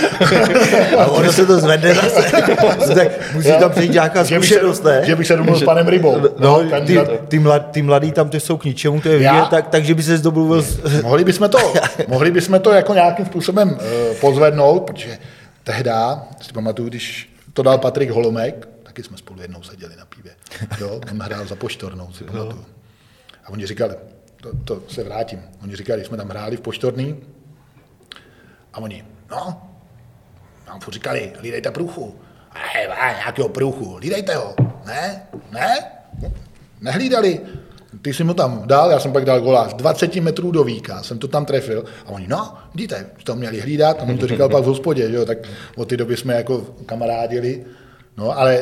a ono se to zvedne zase. tak musí tam přijít nějaká zkušenost, ne? Že bych se domluvil s panem Rybou. No, no ty, ty, mladí, ty mladí tam ty jsou k ničemu, to je vidět, tak, takže by se domluvil. S... mohli bychom to, mohli bychom to jako nějakým způsobem uh, pozvednout, protože tehda, si pamatuju, když to dal Patrik Holomek, taky jsme spolu jednou seděli na pívě. Jo, on hrál za poštornou, si pamatuju. A oni říkali, to, to se vrátím, oni říkali, jsme tam hráli v poštorný a oni, no, nám furt říkali, lídejte průchu. Hej, nějakého průchu, lídejte ho. Ne, ne, nehlídali. Ty jsi mu tam dal, já jsem pak dal golář 20 metrů do víka, jsem to tam trefil a oni, no, vidíte, to měli hlídat a on to říkal pak v hospodě, že jo, tak od té doby jsme jako kamarádili No, ale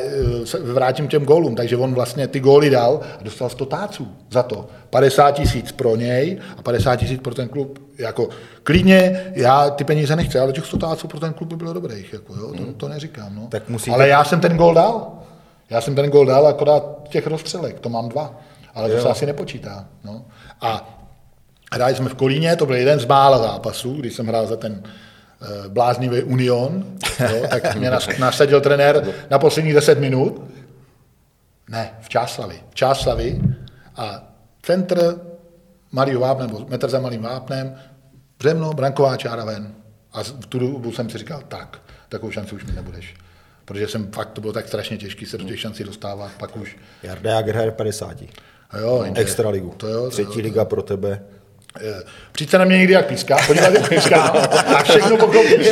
eh, vrátím těm gólům, takže on vlastně ty góly dal a dostal 100 táců za to. 50 tisíc pro něj a 50 tisíc pro ten klub. Jako klidně, já ty peníze nechci, ale těch 100 táců pro ten klub by bylo dobrých, jako, jo, to, to neříkám. No. Tak musíte... Ale já jsem ten gól dal. Já jsem ten gol dal akorát těch rozstřelek, to mám dva, ale to se asi nepočítá. No. A hráli jsme v Kolíně, to byl jeden z mála zápasů, když jsem hrál za ten bláznivý Union, jo, tak mě nas, nasadil trenér na posledních 10 minut. Ne, v Čáslavy. V Čáslavy a centr malý vápnem, nebo metr za malým vápnem, břemno, branková čára ven. A v tu dobu jsem si říkal, tak, takovou šanci už mi nebudeš. Protože jsem fakt, to bylo tak strašně těžké se do těch šancí dostávat, pak už. Jarda Jager hraje 50. A jo, no, extra ligu. To jo, to Třetí jo, liga pro tebe. Přijď se na mě někdy jak píská, podívat jak píská a všechno pochopíš.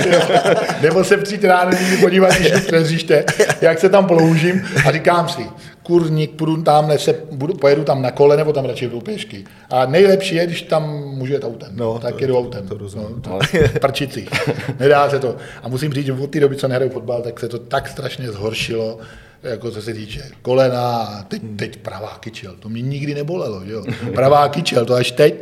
Nebo se přijď ráno někdy podívat, když mi přeříšte, jak se tam ploužím a říkám si, kurník, půjdu tam, se, budu, pojedu tam na kole, nebo tam radši jdu pěšky. A nejlepší je, když tam můžu jet autem. No, tak to, jedu autem. To, to no, to, prčicích. Nedá se to. A musím říct, že od té doby, co nehraju fotbal, tak se to tak strašně zhoršilo, jako co se týče kolena, teď, teď pravá kyčel, to mě nikdy nebolelo, že jo? Pravá kyčel, to až teď,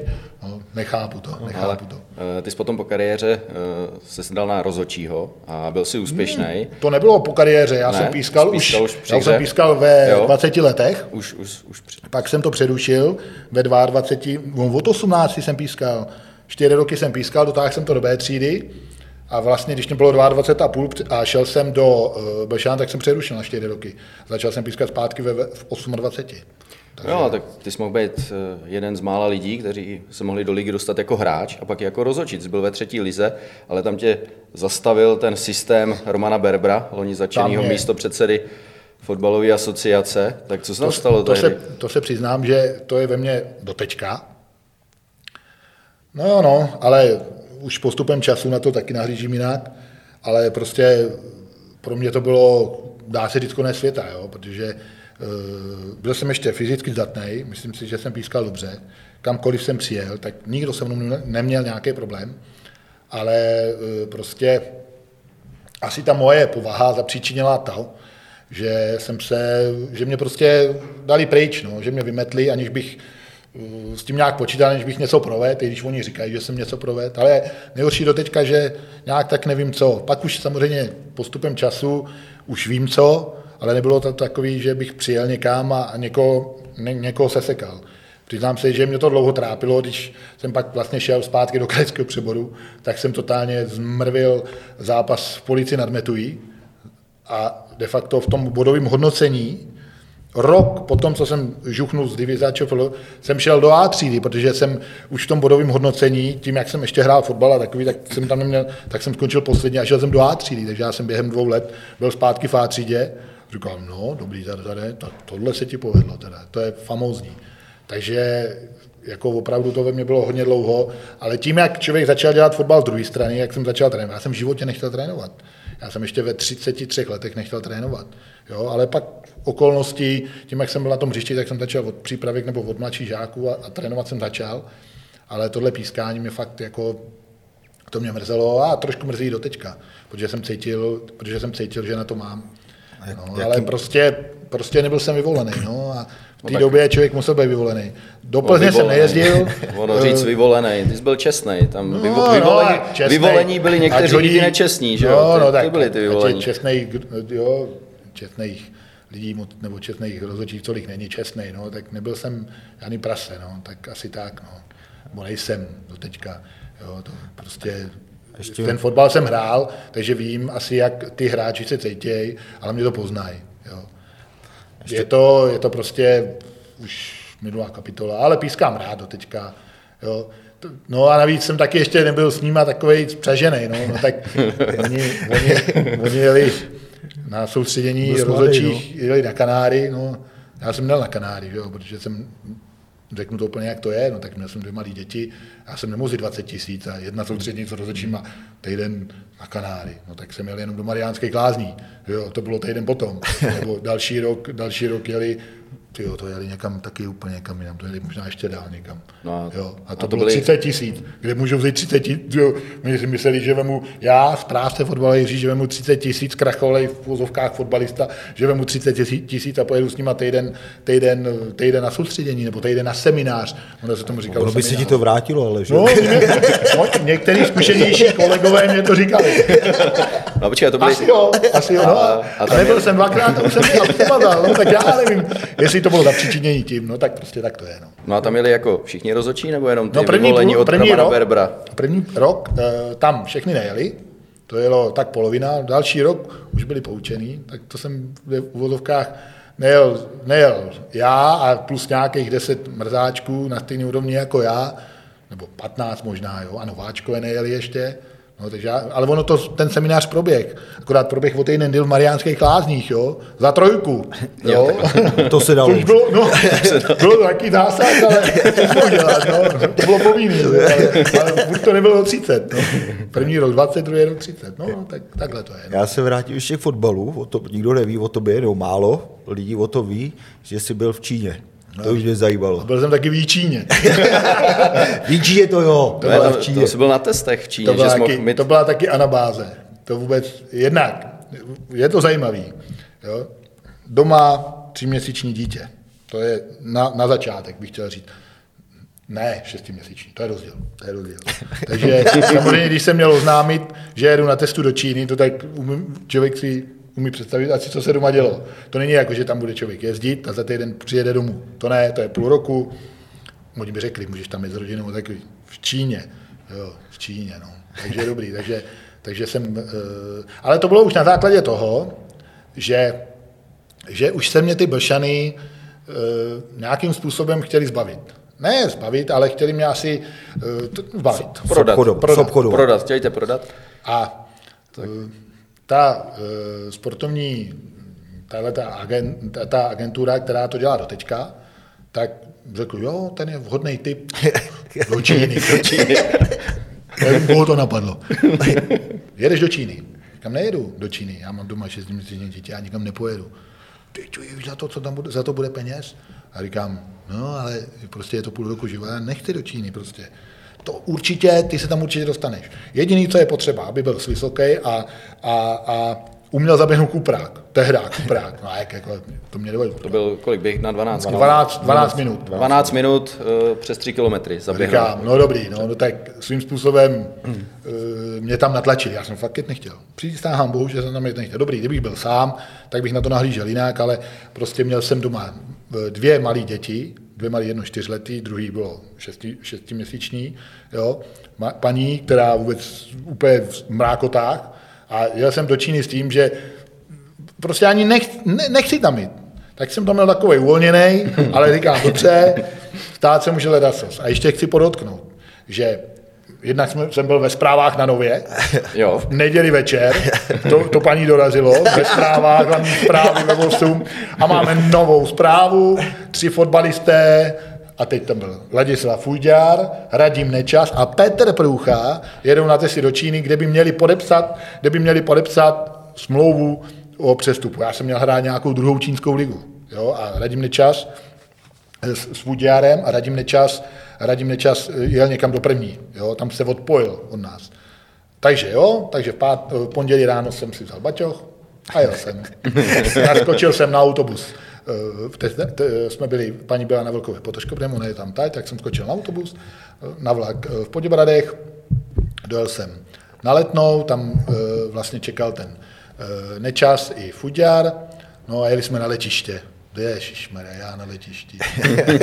no, nechápu to, nechápu Ale, to. Eh, ty jsi potom po kariéře uh, se dal na rozočího a byl si úspěšný. Hmm, to nebylo po kariéře, já ne, jsem pískal, pískal už, už já jsem pískal ve jo. 20 letech, už, už, už při... pak jsem to přerušil, ve 22, no, od 18 jsem pískal, 4 roky jsem pískal, dotáhl jsem to do B třídy, a vlastně, když mě bylo 22 a půl a šel jsem do uh, Belšán, tak jsem přerušil na 4 roky. Začal jsem pískat zpátky ve, v 28. Takže... Jo, tak ty jsi mohl být eh, jeden z mála lidí, kteří se mohli do ligy dostat jako hráč a pak jako rozočit. Jsi byl ve třetí lize, ale tam tě zastavil ten systém Romana Berbra, loni začenýho místo předsedy fotbalové asociace. Tak co se tam stalo? To, to, se, to se přiznám, že to je ve mně dotečka. No jo, no, ale už postupem času na to taky nahlížím jinak, ale prostě pro mě to bylo, dá se říct, konec světa, jo, protože uh, byl jsem ještě fyzicky zdatný, myslím si, že jsem pískal dobře, kamkoliv jsem přijel, tak nikdo se mnou neměl nějaký problém, ale uh, prostě asi ta moje povaha zapříčinila to, že jsem se, že mě prostě dali pryč, no, že mě vymetli, aniž bych Eh, s tím nějak počítal, než bych něco provedl, i když oni říkají, že jsem něco provedl, ale nejhorší do teďka, že nějak tak nevím co. Pak už samozřejmě postupem času už vím co, ale nebylo to takový, že bych přijel někam a někoho, ně, někoho sesekal. Přiznám se, že mě to dlouho trápilo, když jsem pak vlastně šel zpátky do krajského přeboru, tak jsem totálně zmrvil zápas v policii nad Metují a de facto v tom bodovém hodnocení Rok potom, co jsem žuchnul z divize ČFL, jsem šel do A třídy, protože jsem už v tom bodovém hodnocení, tím, jak jsem ještě hrál fotbal a takový, tak jsem tam neměl, tak jsem skončil poslední a šel jsem do A třídy, takže já jsem během dvou let byl zpátky v A třídě. Říkal, no, dobrý, tady, tady, to, tohle se ti povedlo, teda, to je famózní. Takže jako opravdu to ve mně bylo hodně dlouho, ale tím, jak člověk začal dělat fotbal z druhé strany, jak jsem začal trénovat, já jsem v životě nechtěl trénovat. Já jsem ještě ve 33 letech nechtěl trénovat. Jo, ale pak okolností, tím, jak jsem byl na tom hřišti, tak jsem začal od přípravek nebo od mladších žáků a, a trénovat jsem začal. Ale tohle pískání mě fakt jako, to mě mrzelo a trošku mrzí do teďka, protože jsem cítil, protože jsem cítil, že na to mám. No, ale prostě, prostě nebyl jsem vyvolený. No, a v té no době člověk musel být vyvolený. Do Plzně jsem nejezdil. Ono říct vyvolený, ty jsi byl čestný. Tam no, vyvolení, no, čestnej, vyvolení byli někteří lidi nečestní, že jo? No, no, ty, tak, ty byli ty vyvolení. Čestnej, jo, čestných lidí nebo čestných rozhodčích, co není čestný, no, tak nebyl jsem žádný prase, no, tak asi tak, no. Nebo nejsem do teďka, jo, to prostě ještě... Ten fotbal jsem hrál, takže vím asi, jak ty hráči se cítějí, ale mě to poznají. Ještě... Je, to, je to prostě už minulá kapitola, ale pískám rád do teďka. Jo. No a navíc jsem taky ještě nebyl s nima takový přežený, no, no tak oni, oni, oni jeli na soustředění rozhodčích, no. jeli na Kanáry, no, já jsem měl na Kanáry, jo, protože jsem řeknu to úplně, jak to je, no tak měl jsem dvě malé děti, já jsem nemohl 20 tisíc a jedna soustřední, co rozhodčím a týden na Kanáry, no tak jsem jel jenom do Mariánské klázní, jo, to bylo týden potom, nebo další rok, další rok jeli ty jo, to jeli někam taky úplně někam jinam, to jeli možná ještě dál někam. No a- jo, a a to, to bylo byly- 30 tisíc, kde můžu vzít 30 tisíc, jo, my si mysleli, že vemu, já, správce fotbalový Jiří, že vemu 30 tisíc, kracholej v vozovkách fotbalista, že vemu 30 tisíc- tisíc a pojedu s nima týden, týden, týden na soustředění, nebo týden na seminář, ono se tomu říkalo Ono by se ti seminář. to vrátilo, ale že? No, no některý zkušenější kolegové mě to říkali. No počkej, to byly... Asi jo, asi jo. No, A- a, a nebyl je- jsem dvakrát a už jsem mazal, no, tak já nevím, jestli to bylo zapříčinění tím, no tak prostě tak to je. No, No a tam měli jako všichni rozhodčí, nebo jenom ty no první, vyvolení od první, Romana rok, Berbra? první rok eh, tam všechny nejeli, to jelo tak polovina, další rok už byli poučený, tak to jsem v uvozovkách nejel, nejel já a plus nějakých 10 mrzáčků na stejné úrovni jako já, nebo 15 možná, jo, a nováčkové nejeli ještě, No, takže já, ale ono to, ten seminář proběh. Akorát proběh o týden díl v Mariánských lázních, jo? Za trojku. Jo? To se dalo. Což bylo, no, bylo to taky zásah, ale co mohl dělat, no, to bylo povinný, jo, ale, ale furt to nebylo 30, no. První rok 20, druhý rok 30, no, no tak, takhle to je. No. Já se vrátím ještě k fotbalu, o to, nikdo neví o tobě, nebo málo lidí o to ví, že jsi byl v Číně. To už mě zajímalo. Byl jsem taky v Číně. Ví Číně to jo, To, je, v to, Číně. to jsi byl na testech v Číně, To že byla, mohl taky, mít... to byla taky anabáze. To vůbec, jednak, je to zajímavý. Jo? Doma tříměsíční dítě. To je na, na začátek, bych chtěl říct. Ne, šestiměsíční, to je rozdíl. To je rozdíl. Takže samozřejmě, když jsem měl oznámit, že jedu na testu do Číny, to tak člověk si umí představit asi, co se doma dělo. To není jako, že tam bude člověk jezdit a za týden přijede domů. To ne, to je půl roku. Oni by řekli, můžeš tam jít s rodinou, tak v Číně. Jo, v Číně, no. Takže dobrý, takže, takže jsem... Uh, ale to bylo už na základě toho, že, že už se mě ty blšany uh, nějakým způsobem chtěli zbavit. Ne zbavit, ale chtěli mě asi uh, t- zbavit. Prodat. Prodat. obchodu. Prodat, chtějte prodat? A tak. Ta uh, sportovní, tahle ta, agent, ta, ta agentura, která to dělá doteďka, tak řekl, jo, ten je vhodný typ do Číny. Do Číny. Nevím, koho to napadlo. Jedeš do Číny. Kam nejedu do Číny. Já mám doma 6 měsíční dítě, já nikam nepojedu. Ty čuješ za to, co tam bude, za to bude peněz? A říkám, no ale prostě je to půl roku života, já nechci do Číny prostě. To určitě, ty se tam určitě dostaneš. Jediný, co je potřeba, aby byl vysoký a, a, a uměl zaběhnout kuprák. Tehda kuprák. No jak, jako, to mě nevadí. To byl kolik běh na 12? 12, 12 minut. 12 minut uh, přes 3 kilometry zaběhl. Říkám, no dobrý, no, no tak svým způsobem uh, mě tam natlačili, já jsem fakt jet nechtěl. Přistáhám bohu, že jsem tam jet nechtěl. Dobrý, kdybych byl sám, tak bych na to nahlížel jinak, ale prostě měl jsem doma eh, dvě malé děti, dvě malé, jedno čtyřletý, druhý bylo šesti, šestiměsíční, jo, paní, která vůbec úplně v mrákotách a jel jsem do Číny s tím, že prostě ani nech, ne, nechci tam jít. Tak jsem tam měl takový uvolněný, ale říkám, dobře, stát se může ledacos. A ještě chci podotknout, že jednak jsme, jsem byl ve zprávách na Nově, Jo. v neděli večer, to, to paní dorazilo, ve zprávách, hlavní zprávy ve 8, a máme novou zprávu, tři fotbalisté, a teď tam byl Ladislav Fujďár, Radim Nečas a Petr Průcha jedou na testy do Číny, kde by měli podepsat, kde by měli podepsat smlouvu o přestupu. Já jsem měl hrát nějakou druhou čínskou ligu. Jo? A Radim Nečas s, s a Radim Nečas, Radim Nečas jel někam do první. Jo? Tam se odpojil od nás. Takže jo, takže v, pát, v pondělí ráno jsem si vzal baťoch a jel jsem. Naskočil jsem na autobus. Eh, Te, te, jsme byli, paní byla na Velkové potoškopnému, ona je tam tady, tak jsem skočil na autobus, eh, na vlak eh, v Poděbradech, dojel jsem na Letnou, tam eh, vlastně čekal ten eh, Nečas i Fuďar, no a jeli jsme na letiště. Ježišmarja, já na letišti.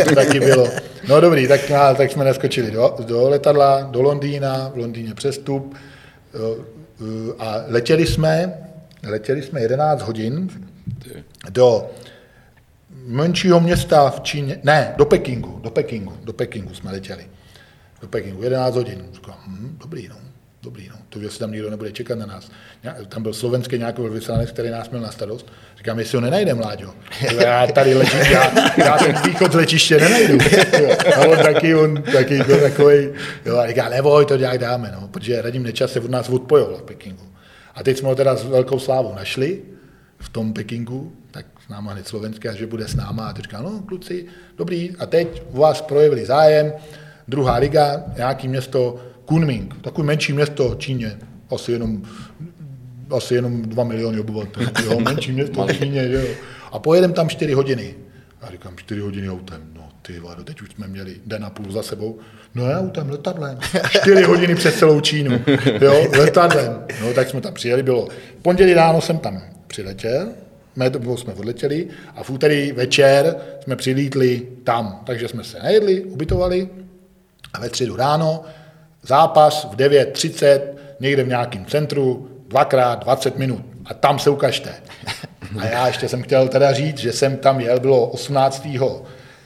to taky bylo. No dobrý, tak, tak jsme naskočili do, do letadla, do Londýna, v Londýně přestup a letěli jsme, letěli jsme 11 hodin do menšího města v Číně, ne, do Pekingu, do Pekingu, do Pekingu jsme letěli. Do Pekingu, 11 hodin. Říkám, hm, dobrý, no, dobrý, no. To, že se tam nikdo nebude čekat na nás. Tam byl slovenský nějaký velvyslanec, který nás měl na starost. Říkám, jestli ho nenajdem, Láďo. Já tady ležím, já, já ten východ z letiště nenajdu. A on taky, on taky byl takový, jo, a říká, neboj, to nějak dáme, no, protože Radim Nečas se od nás odpojil v Pekingu. A teď jsme ho teda s velkou slávou našli, v tom Pekingu, tak s náma hned slovenské, že bude s náma. A teď říká, no kluci, dobrý, a teď u vás projevili zájem, druhá liga, nějaký město Kunming, takový menší město v Číně, asi jenom, asi jenom 2 miliony obyvatel, jo, menší město v Číně, jo. A pojedeme tam 4 hodiny. A říkám, 4 hodiny autem, no ty vado, teď už jsme měli den a půl za sebou. No já autem, letadlem. 4 hodiny přes celou Čínu, jo, letadlem. No tak jsme tam přijeli, bylo. V pondělí ráno jsem tam přiletěl, nebo jsme odletěli a v úterý večer jsme přilítli tam. Takže jsme se najedli, ubytovali a ve středu ráno zápas v 9.30 někde v nějakém centru, dvakrát 20 minut a tam se ukažte. A já ještě jsem chtěl teda říct, že jsem tam jel, bylo 18.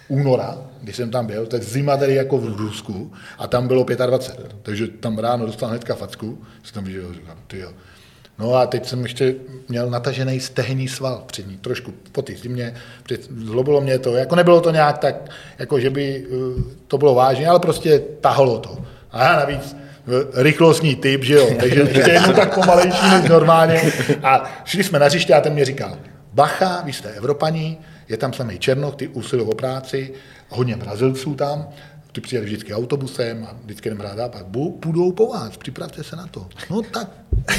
února, když jsem tam byl, to je zima tady jako v Rusku, a tam bylo 25, takže tam ráno dostal hnedka facku, jsem tam viděl, říkám, ty jo. No a teď jsem ještě měl natažený stehný sval přední, trošku po té zimě, zlobilo mě to, jako nebylo to nějak tak, jako že by uh, to bylo vážné, ale prostě tahalo to. A já navíc rychlostní typ, že jo, takže ještě jednou tak pomalejší než normálně. A šli jsme na hřiště a ten mě říkal, bacha, vy jste Evropaní, je tam samý Černoch, ty usilují o práci, hodně Brazilců tam, ty přijeli vždycky autobusem a vždycky jdem ráda, pak půjdou po vás, připravte se na to. No tak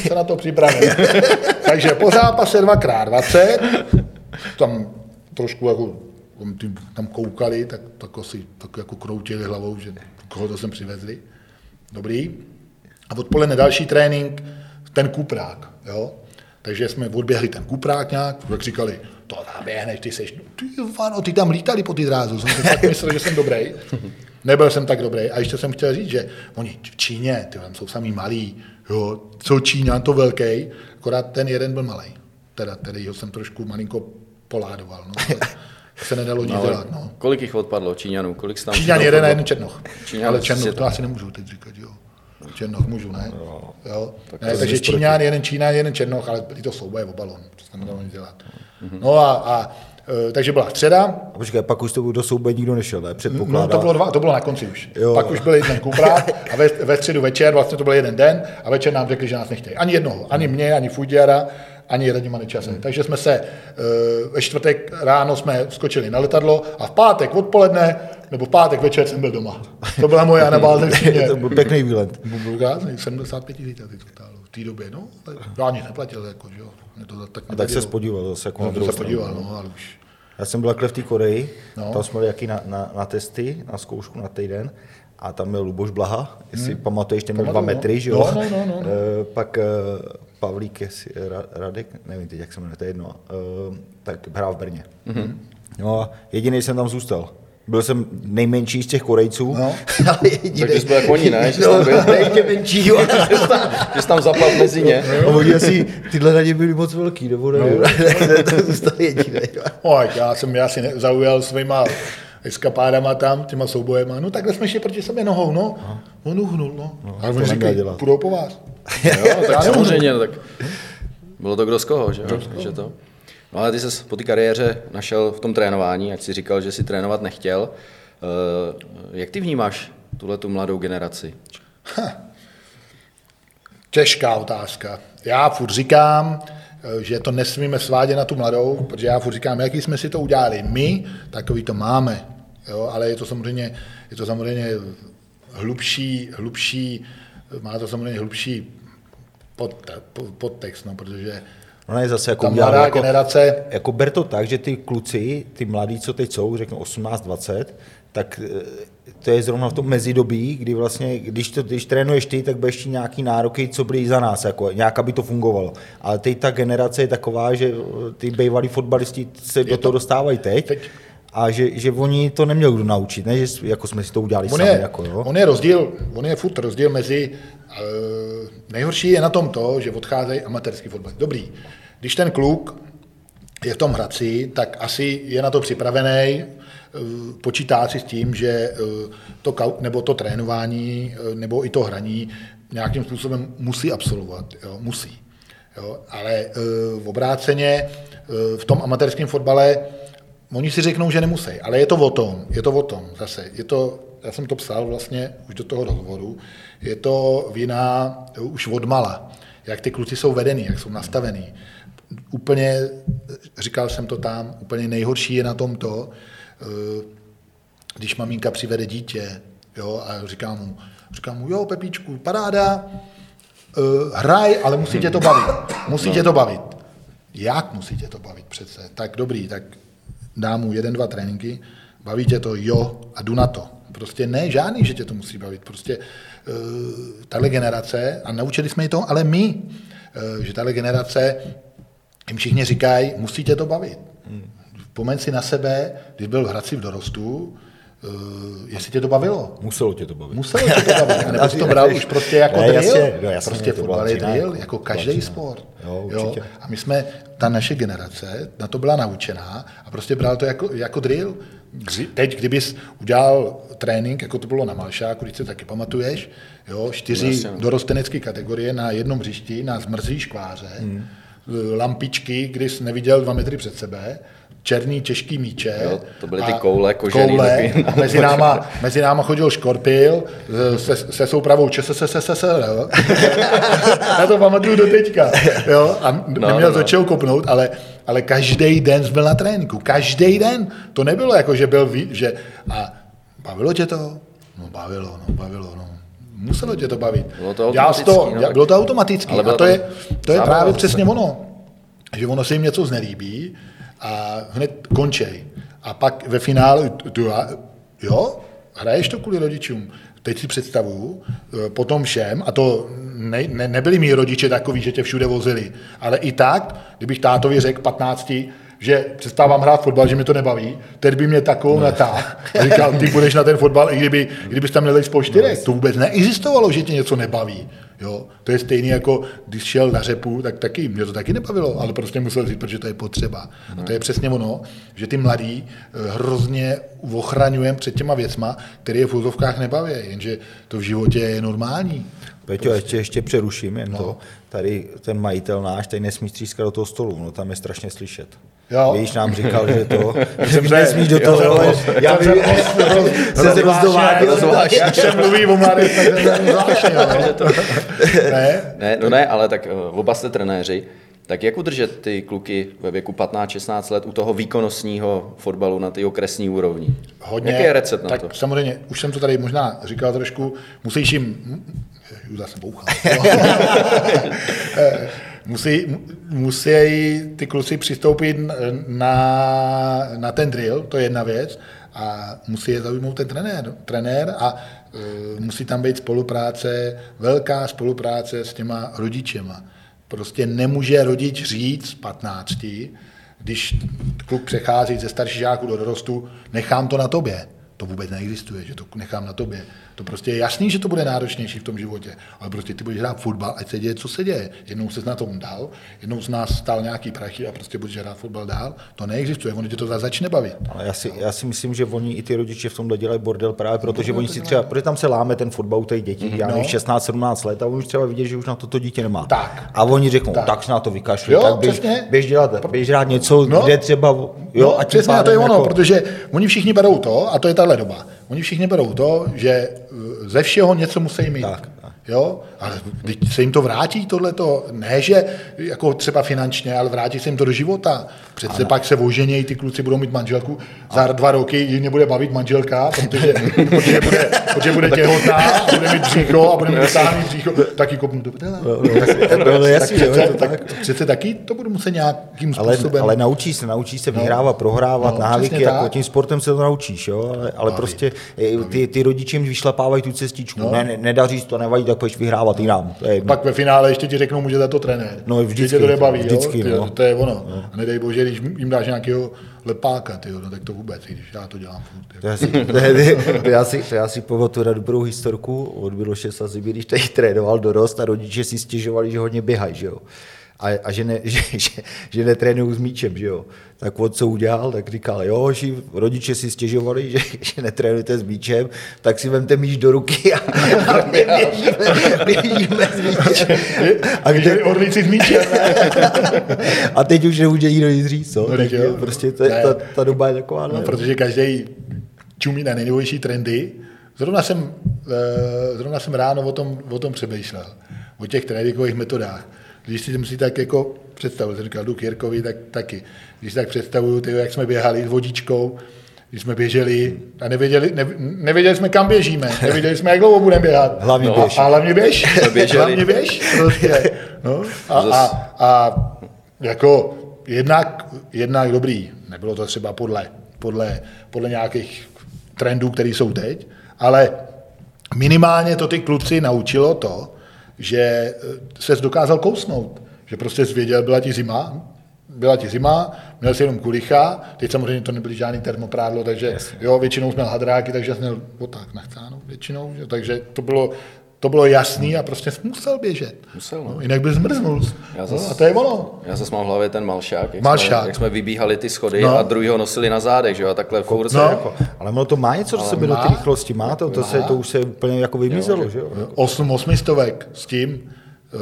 se na to připravím. Takže po zápase 2x20, tam trošku jako tam koukali, tak, tak, asi, tak jako kroutili hlavou, že koho to sem přivezli. Dobrý. A odpoledne další trénink, ten kuprák, jo. Takže jsme odběhli ten kuprák nějak, jak říkali, to tam běhneš, ty seš, ty, vano, ty tam lítali po ty drázu, jsem tak myslel, že jsem dobrý. Nebyl jsem tak dobrý. A ještě jsem chtěl říct, že oni v Číně, ty tam jsou samý malí, jo, jsou Číňan to velký, akorát ten jeden byl malý. Teda, který ho jsem trošku malinko poládoval. No. Se nedalo nic no, dělat. No. Kolik jich odpadlo, Číňanů? Kolik tam Číňan jeden a jeden Černoch. Číňan Ale Černoch to asi nemůžu teď říkat, jo. Černoch můžu, ne? Jo. jo. Tak ne, takže Číňan, jeden Číňan, jeden Černoch, ale byly to souboje o balon, to se nedalo nic dělat. Mm-hmm. No a, a e, takže byla středa. A počkej, pak už to do souboje nikdo nešel, ne? No, to bylo, dva, to bylo na konci už. Jo. Pak už byl jeden kuprák a ve, ve středu večer, vlastně to byl jeden den a večer nám řekli, že nás nechtějí. Ani jednoho, ani mě, ani Fudiara, ani Radima Nečase. Hmm. Takže jsme se eh, ve čtvrtek ráno jsme skočili na letadlo a v pátek odpoledne nebo v pátek večer jsem byl doma. To byla moje anabáze To byl pěkný výlet. Byl krásný, 75 tisíc to stálo v té době. No, já nic neplatil, jako, že jo. to tak, a tak se podíval zase jako no, na se podíval, no, ale už. Já jsem byl takhle v té Koreji, no. tam jsme byli na, na, na, testy, na zkoušku na týden a tam byl Luboš Blaha, jestli hmm. pamatuješ, ten měl dva metry, že jo? No, no, no, no. no. E, pak e, Pavlík, jestli, Radek, nevím teď, jak se jmenuje, to je jedno, e, tak hrál v Brně. Mm-hmm. No a jediný jsem tam zůstal. Byl jsem nejmenší z těch Korejců. No. ale jediný. Tak jsi byl jako oni, ne? Že no, tam byl. ještě menší. Jo. že, jsi tam, že jsi tam zapal mezi ně. No, no. oni asi, tyhle radě byly moc velký, nebo nevím. No. to zůstal jediný. No, já jsem já si zaujal svýma eskapádama tam, těma soubojema. No takhle jsme šli proti sobě nohou, no. On uhnul, no. no Ale oni říkají, půjdou po vás. jo, tak samozřejmě, no, tak bylo to kdo z koho, že, že to. No ale ty se po té kariéře našel v tom trénování, jak jsi říkal, že si trénovat nechtěl. Eh, jak ty vnímáš tuhle tu mladou generaci? Ha. Těžká otázka. Já furt říkám, eh, že to nesmíme svádět na tu mladou, protože já furt říkám, jaký jsme si to udělali my, takový to máme. Jo, ale je to samozřejmě, je to samozřejmě hlubší, hlubší, má to samozřejmě hlubší pod, podtext, no, protože Ona je zase jako udělala jako, generace. Jako ber to tak, že ty kluci, ty mladí, co teď jsou, řeknu 18-20, tak eh, to je zrovna v tom mezidobí, kdy vlastně, když, to, když trénuješ ty, tak budeš nějaký nároky, co byly za nás, jako, nějak, aby to fungovalo. Ale teď ta generace je taková, že eh, ty bývalí fotbalisti se je do toho dostávají teď. teď a že, že oni to neměli kdo naučit, ne? že jako jsme si to udělali on sami. Je, jako, jo? On je rozdíl, on je furt rozdíl mezi, uh, nejhorší je na tom to, že odcházejí amatérský fotbal. Dobrý, když ten kluk je v tom Hradci, tak asi je na to připravený, uh, počítá si s tím, že uh, to, nebo to trénování, nebo i to hraní nějakým způsobem musí absolvovat. Jo? Musí. Jo? Ale v obráceně v tom amatérském fotbale Oni si řeknou, že nemusí, ale je to o tom, je to o tom zase. Je to, já jsem to psal vlastně už do toho rozhovoru, je to vina už od mala, jak ty kluci jsou vedený, jak jsou nastavený. úplně, říkal jsem to tam, úplně nejhorší je na tom to, eh, když maminka přivede dítě, jo, a říká mu, říká mu, jo, Pepíčku, paráda, uh, hraj, ale musí tě to bavit. Musí no. tě to bavit. Jak musí tě to bavit přece? Tak dobrý, tak dám mu jeden, dva tréninky, baví tě to, jo, a jdu na to. Prostě ne, žádný, že tě to musí bavit. Prostě uh, tahle generace, a naučili jsme ji to, ale my, uh, že tahle generace, jim všichni říkají, musí tě to bavit. Hmm. Pomeň si na sebe, když byl v Hradci v dorostu, Uh, jestli tě to bavilo? Muselo tě to bavit. Muselo tě to bavit. A nebo jsi to bral už prostě jako ne, drill? Jasně, no, jasně, prostě fotbal je drill, jako, jako každý sport. Jo, jo, A my jsme, ta naše generace, na to byla naučená a prostě bral to jako, jako drill. Teď, kdybys udělal trénink, jako to bylo na Malšáku, když se taky pamatuješ, jo, čtyři jasně. dorostenecké kategorie na jednom hřišti, na zmrzlý škváře, hmm. lampičky, když jsi neviděl dva metry před sebe, černý těžký míče. Jo, to byly ty koule, kožený. Koule, a mezi náma, mezi náma chodil Škorpil se, se soupravou ČSSSSR. Já to pamatuju do teďka. Jo? A no, neměl no, no. kopnout, ale, ale každý den byl na tréninku. Každý den. To nebylo jako, že byl, že a bavilo tě to? No bavilo, no bavilo, no. Muselo tě to bavit. Bylo to automaticky. To, no, bylo to automaticky. A to je, to je právě přesně ono. Že ono se jim něco znelíbí, a hned končej. A pak ve finále, tu, jo, hraješ to kvůli rodičům. Teď si představuju, e, potom všem, a to ne, ne, nebyli mý rodiče takový, že tě všude vozili, ale i tak, kdybych tátovi řekl 15, že přestávám hrát fotbal, že mě to nebaví, teď by mě takovou no. natáhl. Říkal, ty budeš na ten fotbal, i kdyby, kdybys tam měl po čtyřech. No, to vůbec neexistovalo, že tě něco nebaví. Jo? To je stejně jako, když šel na řepu, tak taky, mě to taky nebavilo, ale prostě musel říct, protože to je potřeba. A to je přesně ono, že ty mladí eh, hrozně ochraňujeme před těma věcma, které je v úzovkách nebaví, jenže to v životě je normální. Peťo, prostě. ještě, ještě přeruším jen no. to. Tady ten majitel náš, tady nesmí střískat do toho stolu, no tam je strašně slyšet. Jo. Víš, nám říkal, že to, že nesmíš do toho, jo, já vím, se rozdováděl. se mluví o mladých, tak. Ne? ne, no ne, ale tak eh, oba jste trenéři. Tak jak udržet ty kluky ve věku 15-16 let u toho výkonnostního fotbalu na ty okresní úrovni? Hodně. Jaký je recept na tak to? Samozřejmě, už jsem to tady možná říkal trošku, musíš jim, už zase bouchal, musí, musí ty kluci přistoupit na, na ten drill, to je jedna věc, a musí je zaujmout ten trenér, trenér a e, musí tam být spolupráce, velká spolupráce s těma rodičema. Prostě nemůže rodič říct 15, když kluk přechází ze starší žáku do dorostu, nechám to na tobě. To vůbec neexistuje, že to nechám na tobě. To prostě je jasný, že to bude náročnější v tom životě, ale prostě ty budeš hrát fotbal, ať se děje, co se děje. Jednou se na tom dal, jednou z nás stál nějaký prachy a prostě budeš hrát fotbal dál. To neexistuje, ono tě to začne bavit. Ale já si, já si myslím, že oni i ty rodiče v tomhle dělají bordel právě proto, že oni si třeba, protože tam se láme ten fotbal u těch dětí, mm-hmm. já no. 16-17 let a oni už třeba vidět, že už na to, to dítě nemá. Tak. A oni řeknou, tak, tak se na to vykašli, tak běž, běž, dělat, běž dělat něco, no. kde třeba, jo, no, a přesně, to je ono, jako... protože oni všichni berou to, a to je tahle doba. Oni všichni berou to, že eh, ze všeho něco musí mít. Tak, tak. Jo? Ale se jim to vrátí tohleto, ne že jako třeba finančně, ale vrátí se jim to do života. Přece ano. pak se oženějí, ty kluci budou mít manželku, za dva roky ji nebude bavit manželka, protože, protože, bude, protože bude těhotná a bude mít břícho a bude mít vytáhnout břícho, taky kopnu do prdele. No, no, no, tak, přece taky to budu muset nějakým způsobem. Ale, ale naučí se, naučí se vyhrávat, prohrávat, no, návyky, jako tím sportem se to naučíš, jo? ale, ale prostě ty, ty rodiče jim vyšlapávají tu cestičku, no. ne, ne, nedaří to, nevadí, tak pojď vyhrávat jinam. To je Pak ve finále ještě ti řeknou, může za to trenér. No vždycky. to nebaví, vždycky, jo? No. To je ono. No. A nedej bože, když jim dáš nějakého lepáka, tyjo, no, tak to vůbec, když já to dělám furt. To já si, to, já si, to já si pamatuju na dobrou historku od Miloše Saziby, když tady trénoval dorost a rodiče si stěžovali, že hodně běhají, že jo a, a že, ne, že, že, že netrénuju s míčem, že jo. Tak on co udělal, tak říkal, jo, že rodiče si stěžovali, že, že netrénujete s míčem, tak si vemte míč do ruky a, a běžíme, běžíme s míčem. A kde orlici s míčem. a teď už nemůže nikdo nic říct, no, tak jo, prostě to, ta, ta doba je taková. No, protože každý čumí na nejnovější trendy. Zrovna jsem, eh, zrovna jsem ráno o tom, o tom přemýšlel, o těch tréninkových metodách když si si tak jako představil, jsem říkal, jdu k Jirkovi, tak taky. Když si tak představuju, tyjo, jak jsme běhali s vodičkou, když jsme běželi a nevěděli, ne, nevěděli jsme, kam běžíme, nevěděli jsme, jak dlouho budeme běhat. Hlavně no, běž. A, a hlavně běž. Hlavně běž. Prostě. No, a, a, a, jako jednak, jednak dobrý, nebylo to třeba podle, podle, podle nějakých trendů, které jsou teď, ale minimálně to ty kluci naučilo to, že se dokázal kousnout. Že prostě zvěděl, byla ti zima, byla ti zima, měl si jenom kulicha, teď samozřejmě to nebyly žádný termoprádlo, takže yes. jo, většinou jsme měl hadráky, takže jsem měl oták nachcáno většinou, že, takže to bylo, to bylo jasný a prostě musel běžet. Musel, no. no jinak bys zmrznul. Já No, zas- a to je ono. Já zase mám v hlavě ten malšák, jak, Malšák. Jsme, jak jsme vybíhali ty schody No. no. a druhý ho nosili na zádech, že jo, a takhle furt No. jako, Ale ono to má něco do sebe do má. té rychlosti, má to, to, se, to už se úplně jako vymizelo, že jo? 8 osmistovek s tím, eh,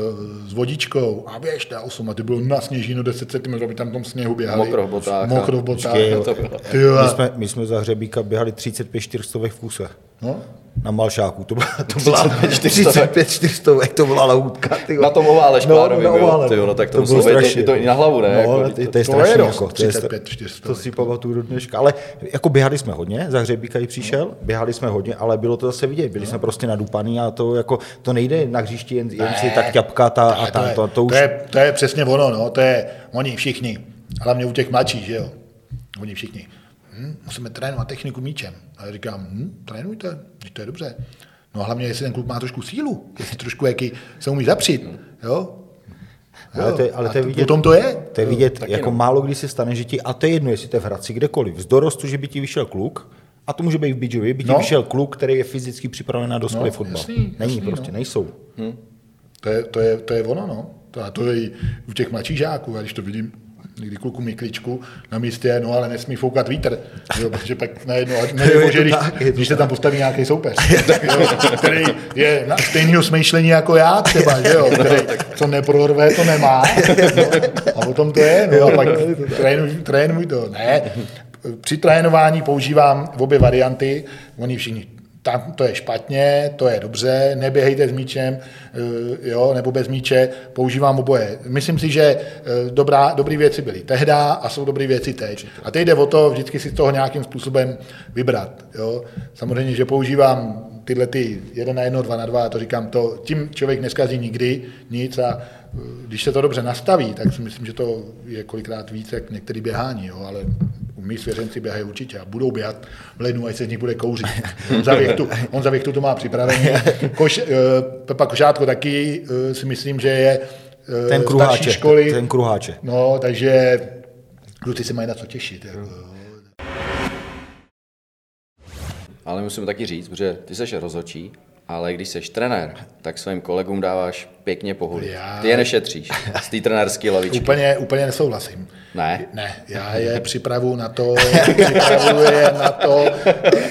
s vodičkou a běžte 8 a ty bylo na sněžínu 10 cm, aby tam v tom sněhu běhali. Mokro v botách Mokro v botách. Počkej, no. Ty jo, My jsme, my jsme za hřebíka běhali 35 čtyřstovek v kuse. No, Na Malšáku, to byla, to byla 35 35 čtyřstovek, to byla. Ty na tom ovále škvádovým, no, jo, ovále, ty jo, no tak to, to muselo bylo být to i na hlavu, ne? No, jako, to, to je to dost, jako, to, je, 35, to 400. si pamatuju do dneška. Ale jako běhali jsme hodně, za hřebíka i přišel, běhali jsme hodně, ale bylo to zase vidět, byli jsme prostě nadupaný a to jako, to nejde na hřišti jen, jen si tak ťapkat a, a tam, je, to, to už... to, je, to je přesně ono, no, to je oni všichni, hlavně u těch mladších, že jo, oni všichni. Hm, musíme trénovat techniku míčem. A já říkám, hm, trénujte, to je dobře. No a hlavně, jestli ten kluk má trošku sílu, jestli trošku jaký se umí zapřít, jo. Ale to je- ale to je vidět- Potom to je. To je vidět, jako no. málo kdy se stane, že ti, a to je jedno, jestli to je v Hradci, kdekoliv, z dorostu, že by ti vyšel kluk, a to může být v Bidžově, by ti No. vyšel kluk, který je fyzicky připraven na dospělý No, fotbal. jasný, Není jasný, prostě, no. nejsou. To je, to je, to je ono, no. To, a to je i u těch mladších žáků, a když to vidím, někdy kluku mi kličku na místě, no ale nesmí foukat vítr, jo, protože pak najednou, to že když, tak, když se tam postaví nějaký soupeř, jo, který je na stejného smýšlení jako já třeba, že jo, který, co neprorve, to nemá, no, a potom to je, no a pak trénuj, trénuj to, ne. Při trénování používám obě varianty, oni všichni tam to je špatně, to je dobře, neběhejte s míčem, eh, jo, nebo bez míče, používám oboje. Myslím si, že eh, dobrá, dobrý věci byly tehda a jsou dobré věci teď. A teď jde o to vždycky si z toho nějakým způsobem vybrat. Jo. Samozřejmě, že používám tyhle ty jeden na jedno, dva na dva, a to říkám, to, tím člověk neskazí nikdy nic a eh, když se to dobře nastaví, tak si myslím, že to je kolikrát víc jak některý běhání, jo, ale mý svěřenci běhají určitě a budou běhat v lednu, až se z nich bude kouřit. On za věchtu, on za věchtu to má připravený. Koš, Pepa Košátko taky uh, si myslím, že je uh, Ten starší kruháče, školy. ten kruháče. No, takže kluci se mají na co těšit. Jako. Ale musím taky říct, protože ty seš rozhodčí, ale když seš trenér, tak svým kolegům dáváš pěkně pohuly. Já- Ty je nešetříš z té trenérské lavičky. Úplně, úplně nesouhlasím. Ne? Ne, já je připravu na to, připravuji je na to,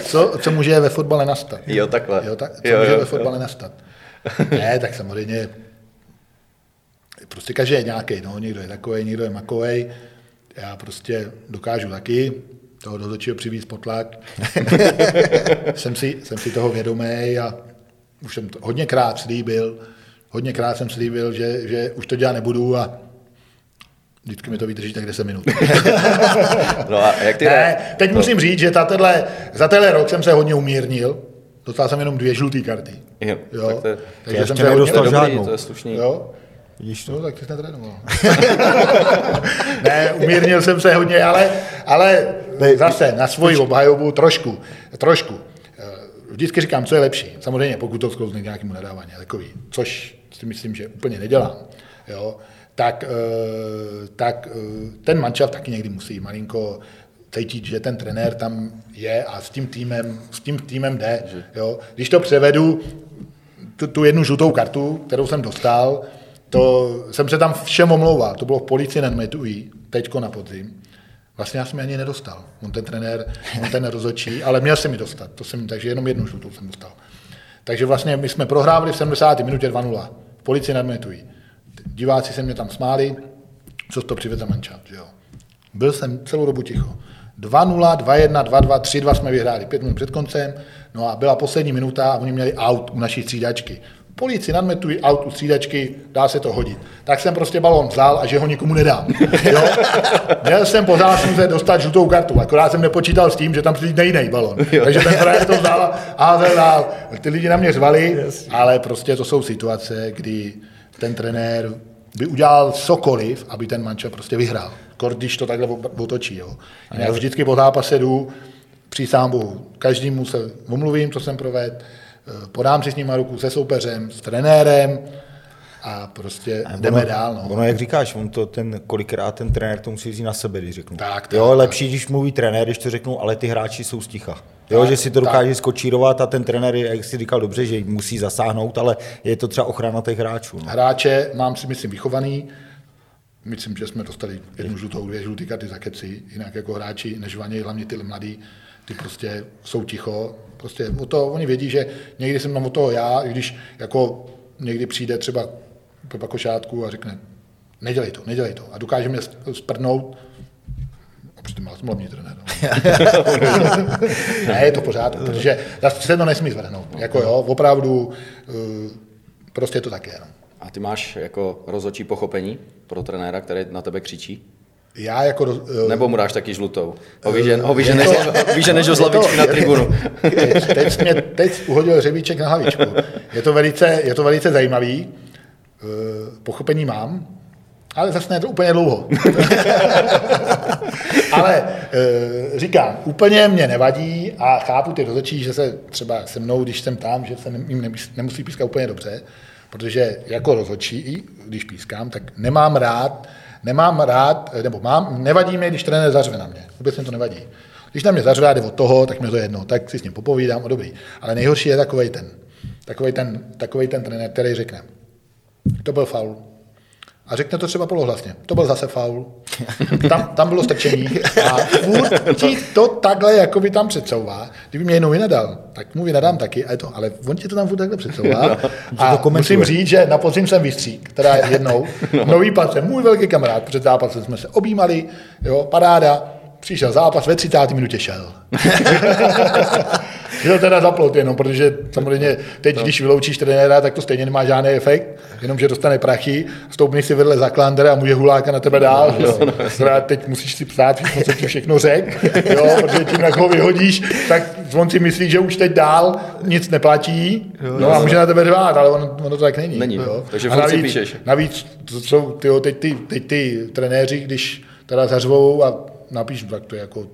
co, co může ve fotbale nastat. Jo, takhle. Jo, tak, co Jo, může jo. ve fotbale nastat. Ne, tak samozřejmě prostě každý je nějaký, no, někdo je takový, někdo je makovej. Já prostě dokážu taky toho dozorčího přivést pod tlak. jsem, si, jsem si toho vědomý a už jsem to hodněkrát slíbil, hodněkrát jsem slíbil, že, že už to dělat nebudu a vždycky mi to vydrží tak 10 minut. No a jak ty Ne, teď musím říct, že za tenhle, za tenhle rok jsem se hodně umírnil. Dostal jsem jenom dvě žluté karty. Jo, Jo, tak to je, takže Já jsem ještě se hodně... nedostal to je dobrý, žádnou. to je slušný. Jo, Vidíš to? no, tak ty jsi netrénoval. ne, umírnil jsem se hodně, ale, ale zase na svoji obhajobu trošku, trošku. Vždycky říkám, co je lepší. Samozřejmě, pokud to sklouzne k nějakému nadávání, takový, což si myslím, že úplně nedělám. Jo, tak, eh, tak eh, ten manšaft taky někdy musí malinko cítit, že ten trenér tam je a s tím týmem, s tím týmem jde. Jo. Když to převedu, tu, tu jednu žlutou kartu, kterou jsem dostal, to jsem se tam všem omlouval. To bylo v policii Nenmetují, teďko na podzim. Vlastně já jsem ji ani nedostal. On ten trenér, on ten rozhodčí, ale měl jsem mi dostat. To jsem, takže jenom jednu žlutou jsem dostal. Takže vlastně my jsme prohrávali v 70. minutě 2-0. V policii Nenmetují. Diváci se mě tam smáli, co to přiveze mančat. Jo. Byl jsem celou dobu ticho. 2-0, 2-1, 2-2, 3-2 jsme vyhráli pět minut před koncem, no a byla poslední minuta a oni měli aut u naší střídačky. Polici nadmetuji aut u střídačky, dá se to hodit. Tak jsem prostě balon vzal a že ho nikomu nedám. Jo? Měl jsem pořád se dostat žlutou kartu, akorát jsem nepočítal s tím, že tam přijde jiný balon. Takže ten frajer to vzal a házel dál. Ty lidi na mě řvali, ale prostě to jsou situace, kdy ten trenér by udělal cokoliv, aby ten manča prostě vyhrál. Kor, když to takhle otočí. Jo. Já vždycky po zápase jdu, přísám Bohu, každému se omluvím, co jsem provedl, podám si s ním ruku se soupeřem, s trenérem a prostě a jdeme ono, dál. No. Ono, jak říkáš, on to ten, kolikrát ten trenér to musí vzít na sebe, když řeknu. Tak, tak, jo, tak. lepší, když mluví trenér, když to řeknu, ale ty hráči jsou sticha. Jo, tak, že si to dokáže skočírovat a ten trenér, jak si říkal dobře, že musí zasáhnout, ale je to třeba ochrana těch hráčů. No. Hráče mám si myslím vychovaný, myslím, že jsme dostali jednu žlutou, dvě žluté karty za keci, jinak jako hráči nežvaně, hlavně ty mladí, ty prostě jsou ticho, Prostě o to, oni vědí, že někdy jsem tam o toho já, když jako někdy přijde třeba Pepa Košátku a řekne, nedělej to, nedělej to. A dokáže mě sprdnout, a přitom já jsem hlavní trenér. No. ne, je to pořád, protože se to nesmí zvrhnout. Jako jo, opravdu, eh, prostě je to také. No. A ty máš jako rozhodčí pochopení pro trenéra, který na tebe křičí? Já jako... Uh, Nebo mu dáš taky žlutou? Vyženeš ho z lavičky na tribunu. Teď, teď, mě, teď uhodil řebíček na hlavičku. Je to velice, je to velice zajímavý. Uh, pochopení mám, ale zase ne to úplně dlouho. ale uh, říkám, úplně mě nevadí a chápu ty rozhodčí, že se třeba se mnou, když jsem tam, že se jim nemusí pískat úplně dobře, protože jako rozhodčí, když pískám, tak nemám rád, nemám rád, nebo mám, nevadí mi, když trenér zařve na mě. Vůbec mi to nevadí. Když na mě zařve a jde od toho, tak mi to jedno, tak si s ním popovídám a dobrý. Ale nejhorší je takový ten, takový ten, takový ten trenér, který řekne, to byl faul, a řekne to třeba polohlasně. To byl zase faul. Tam, tam bylo strčení a furt ti to takhle jako by tam předsouvá. Kdyby mě jednou vynadal, tak mu vynadám taky, a je to, ale on ti to tam furt takhle předsouvá. No, a to musím říct, že na podzim jsem vystřík, teda jednou, no. nový patře, můj velký kamarád, před zápasem jsme se objímali, jo, paráda, přišel zápas, ve 30. minutě šel. Šel teda zaplot jenom, protože samozřejmě teď, no. když vyloučíš trenéra, tak to stejně nemá žádný efekt, jenom že dostane prachy, stoupni si vedle zaklandera a může huláka na tebe dál. No, no, no. teď musíš si psát, co ti všechno řek, jo, protože tím, jak ho vyhodíš, tak on si myslí, že už teď dál nic neplatí, jo, no, a může na tebe řvát, ale ono, ono to tak není. Není, jo. takže a navíc, píšeš. navíc to jsou tyjo, teď, ty, teď ty trenéři, když teda zařvou a napíš, tak to je jako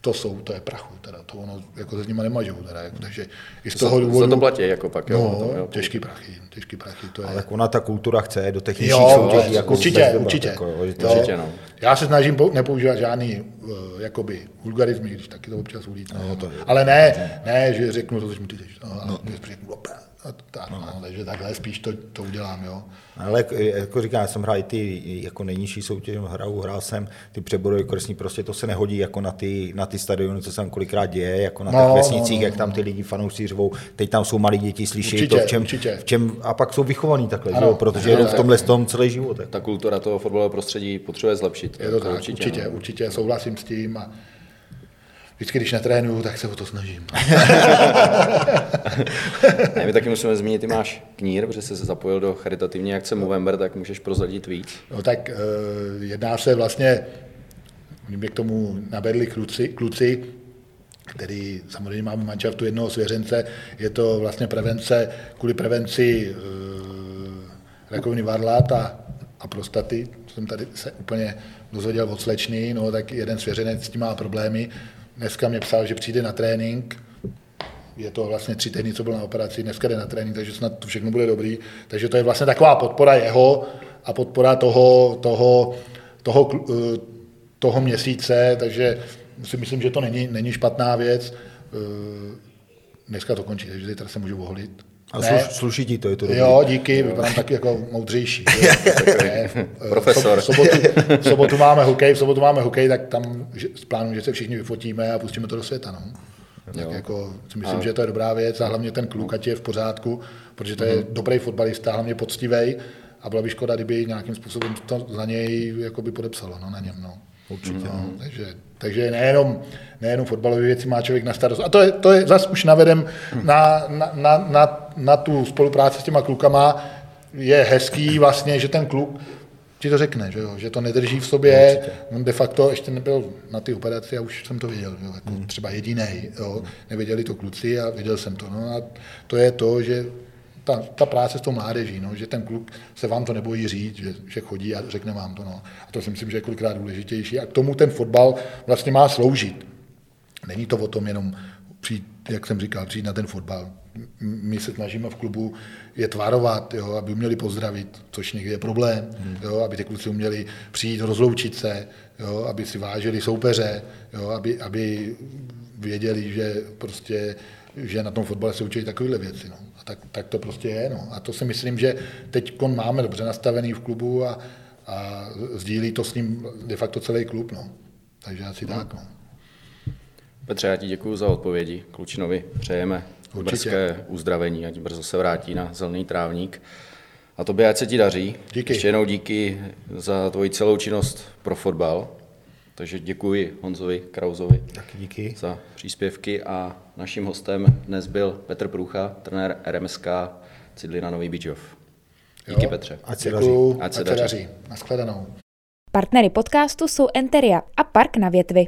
to jsou, to je prachu, teda to ono, jako se s nimi nemažou, teda, jako, takže i z toho důvodu... Za to platí, jako pak, jo. No, jo, těžký prachy, těžký prachy, to je... Ale ona ta kultura chce do těch nižších soutěží, jako určitě, určitě. Jako, jo, to, určitě no. Já se snažím nepoužívat žádný, uh, jakoby, vulgarizmy, když taky to občas ulít. No, to, ale ne, ne, že řeknu to, co mi ty jdeš, no, no. řeknu, a tak, no. no, takže takhle spíš to, to udělám, jo. Ale jako říkám, já jsem hrál i ty jako nejnižší soutěž, hrál, hrál jsem ty přeborové kresní, prostě to se nehodí jako na ty, na ty stadiony, co se tam kolikrát děje, jako na no, těch vesnicích, no, no, jak tam ty lidi fanoušci řvou, teď tam jsou malí děti, slyší určitě, to, v čem, určitě. v čem, a pak jsou vychovaní takhle, ano, že jo, protože jedou v tomhle tom celý život. Ta kultura toho fotbalového prostředí potřebuje zlepšit. Je to tak, určitě, určitě, no. určitě, souhlasím s tím a vždycky, když netrénuju, tak se o to snažím. ne, my taky musíme zmínit, ty máš knír, protože jsi se zapojil do charitativní akce Movember, tak můžeš prozradit víc. No tak uh, jedná se vlastně, mě k tomu nabedli kluci, kluci který samozřejmě máme manšaftu jednoho svěřence, je to vlastně prevence, kvůli prevenci uh, rakoviny varlát a, a prostaty, jsem tady se úplně dozvěděl od slečny, no tak jeden svěřenec s tím má problémy, Dneska mě psal, že přijde na trénink, je to vlastně tři týdny, co byl na operaci, dneska jde na trénink, takže snad to všechno bude dobrý. Takže to je vlastně taková podpora jeho a podpora toho, toho, toho, eh, toho měsíce, takže si myslím, že to není, není špatná věc. Eh, dneska to končí, takže zítra se můžu oholit. A sluš, sluší ti to, je to dobrý. Jo, díky, vypadám taky jako moudřejší. ne, Profesor. V sobotu, v sobotu máme hokej, v sobotu máme hokej, tak tam plánuju, že se všichni vyfotíme a pustíme to do světa. No. Tak jako si myslím, a... že to je dobrá věc a hlavně ten kluk, ať je v pořádku, protože to je mm-hmm. dobrý fotbalista, hlavně poctivý a byla by škoda, kdyby nějakým způsobem to za něj jakoby podepsalo no, na něm. No. Určitě. No, takže, takže nejenom, nejenom fotbalové věci má člověk na starost. A to je, to je zas už navedem na, na, na, na, na tu spolupráci s těma klukama. Je hezký vlastně, že ten kluk ti to řekne, že, jo? že to nedrží v sobě. On de facto ještě nebyl na ty operaci a už jsem to věděl, jo? Jako hmm. třeba jediný. Nevěděli to kluci a věděl jsem to. No a to je to, že ta, ta práce s tou mládeží, no, že ten kluk se vám to nebojí říct, že, že chodí a řekne vám to. No. A to si myslím, že je kolikrát důležitější. A k tomu ten fotbal vlastně má sloužit. Není to o tom jenom přijít, jak jsem říkal, přijít na ten fotbal. My se snažíme v klubu je tvarovat, jo, aby uměli pozdravit, což někdy je problém, hmm. jo, aby ty kluci uměli přijít, rozloučit se, jo, aby si vážili soupeře, jo, aby, aby věděli, že prostě že na tom fotbale se učí takovéhle věci. No. Tak, tak, to prostě je. No. A to si myslím, že teď máme dobře nastavený v klubu a, a sdílí to s ním de facto celý klub. No. Takže asi no. tak. No. Petře, já ti děkuji za odpovědi. Klučinovi přejeme Určitě. brzké uzdravení, ať brzo se vrátí na zelený trávník. A tobě ať se ti daří. Díky. Ještě jednou díky za tvoji celou činnost pro fotbal. Takže děkuji Honzovi Krauzovi Taky díky. za příspěvky a naším hostem dnes byl Petr Průcha, trenér RMSK Cidlina Nový Bíčov. Díky jo, Petře. Ať se daří. Ať se daří. Naschledanou. Partnery podcastu jsou Enteria a Park na větvi.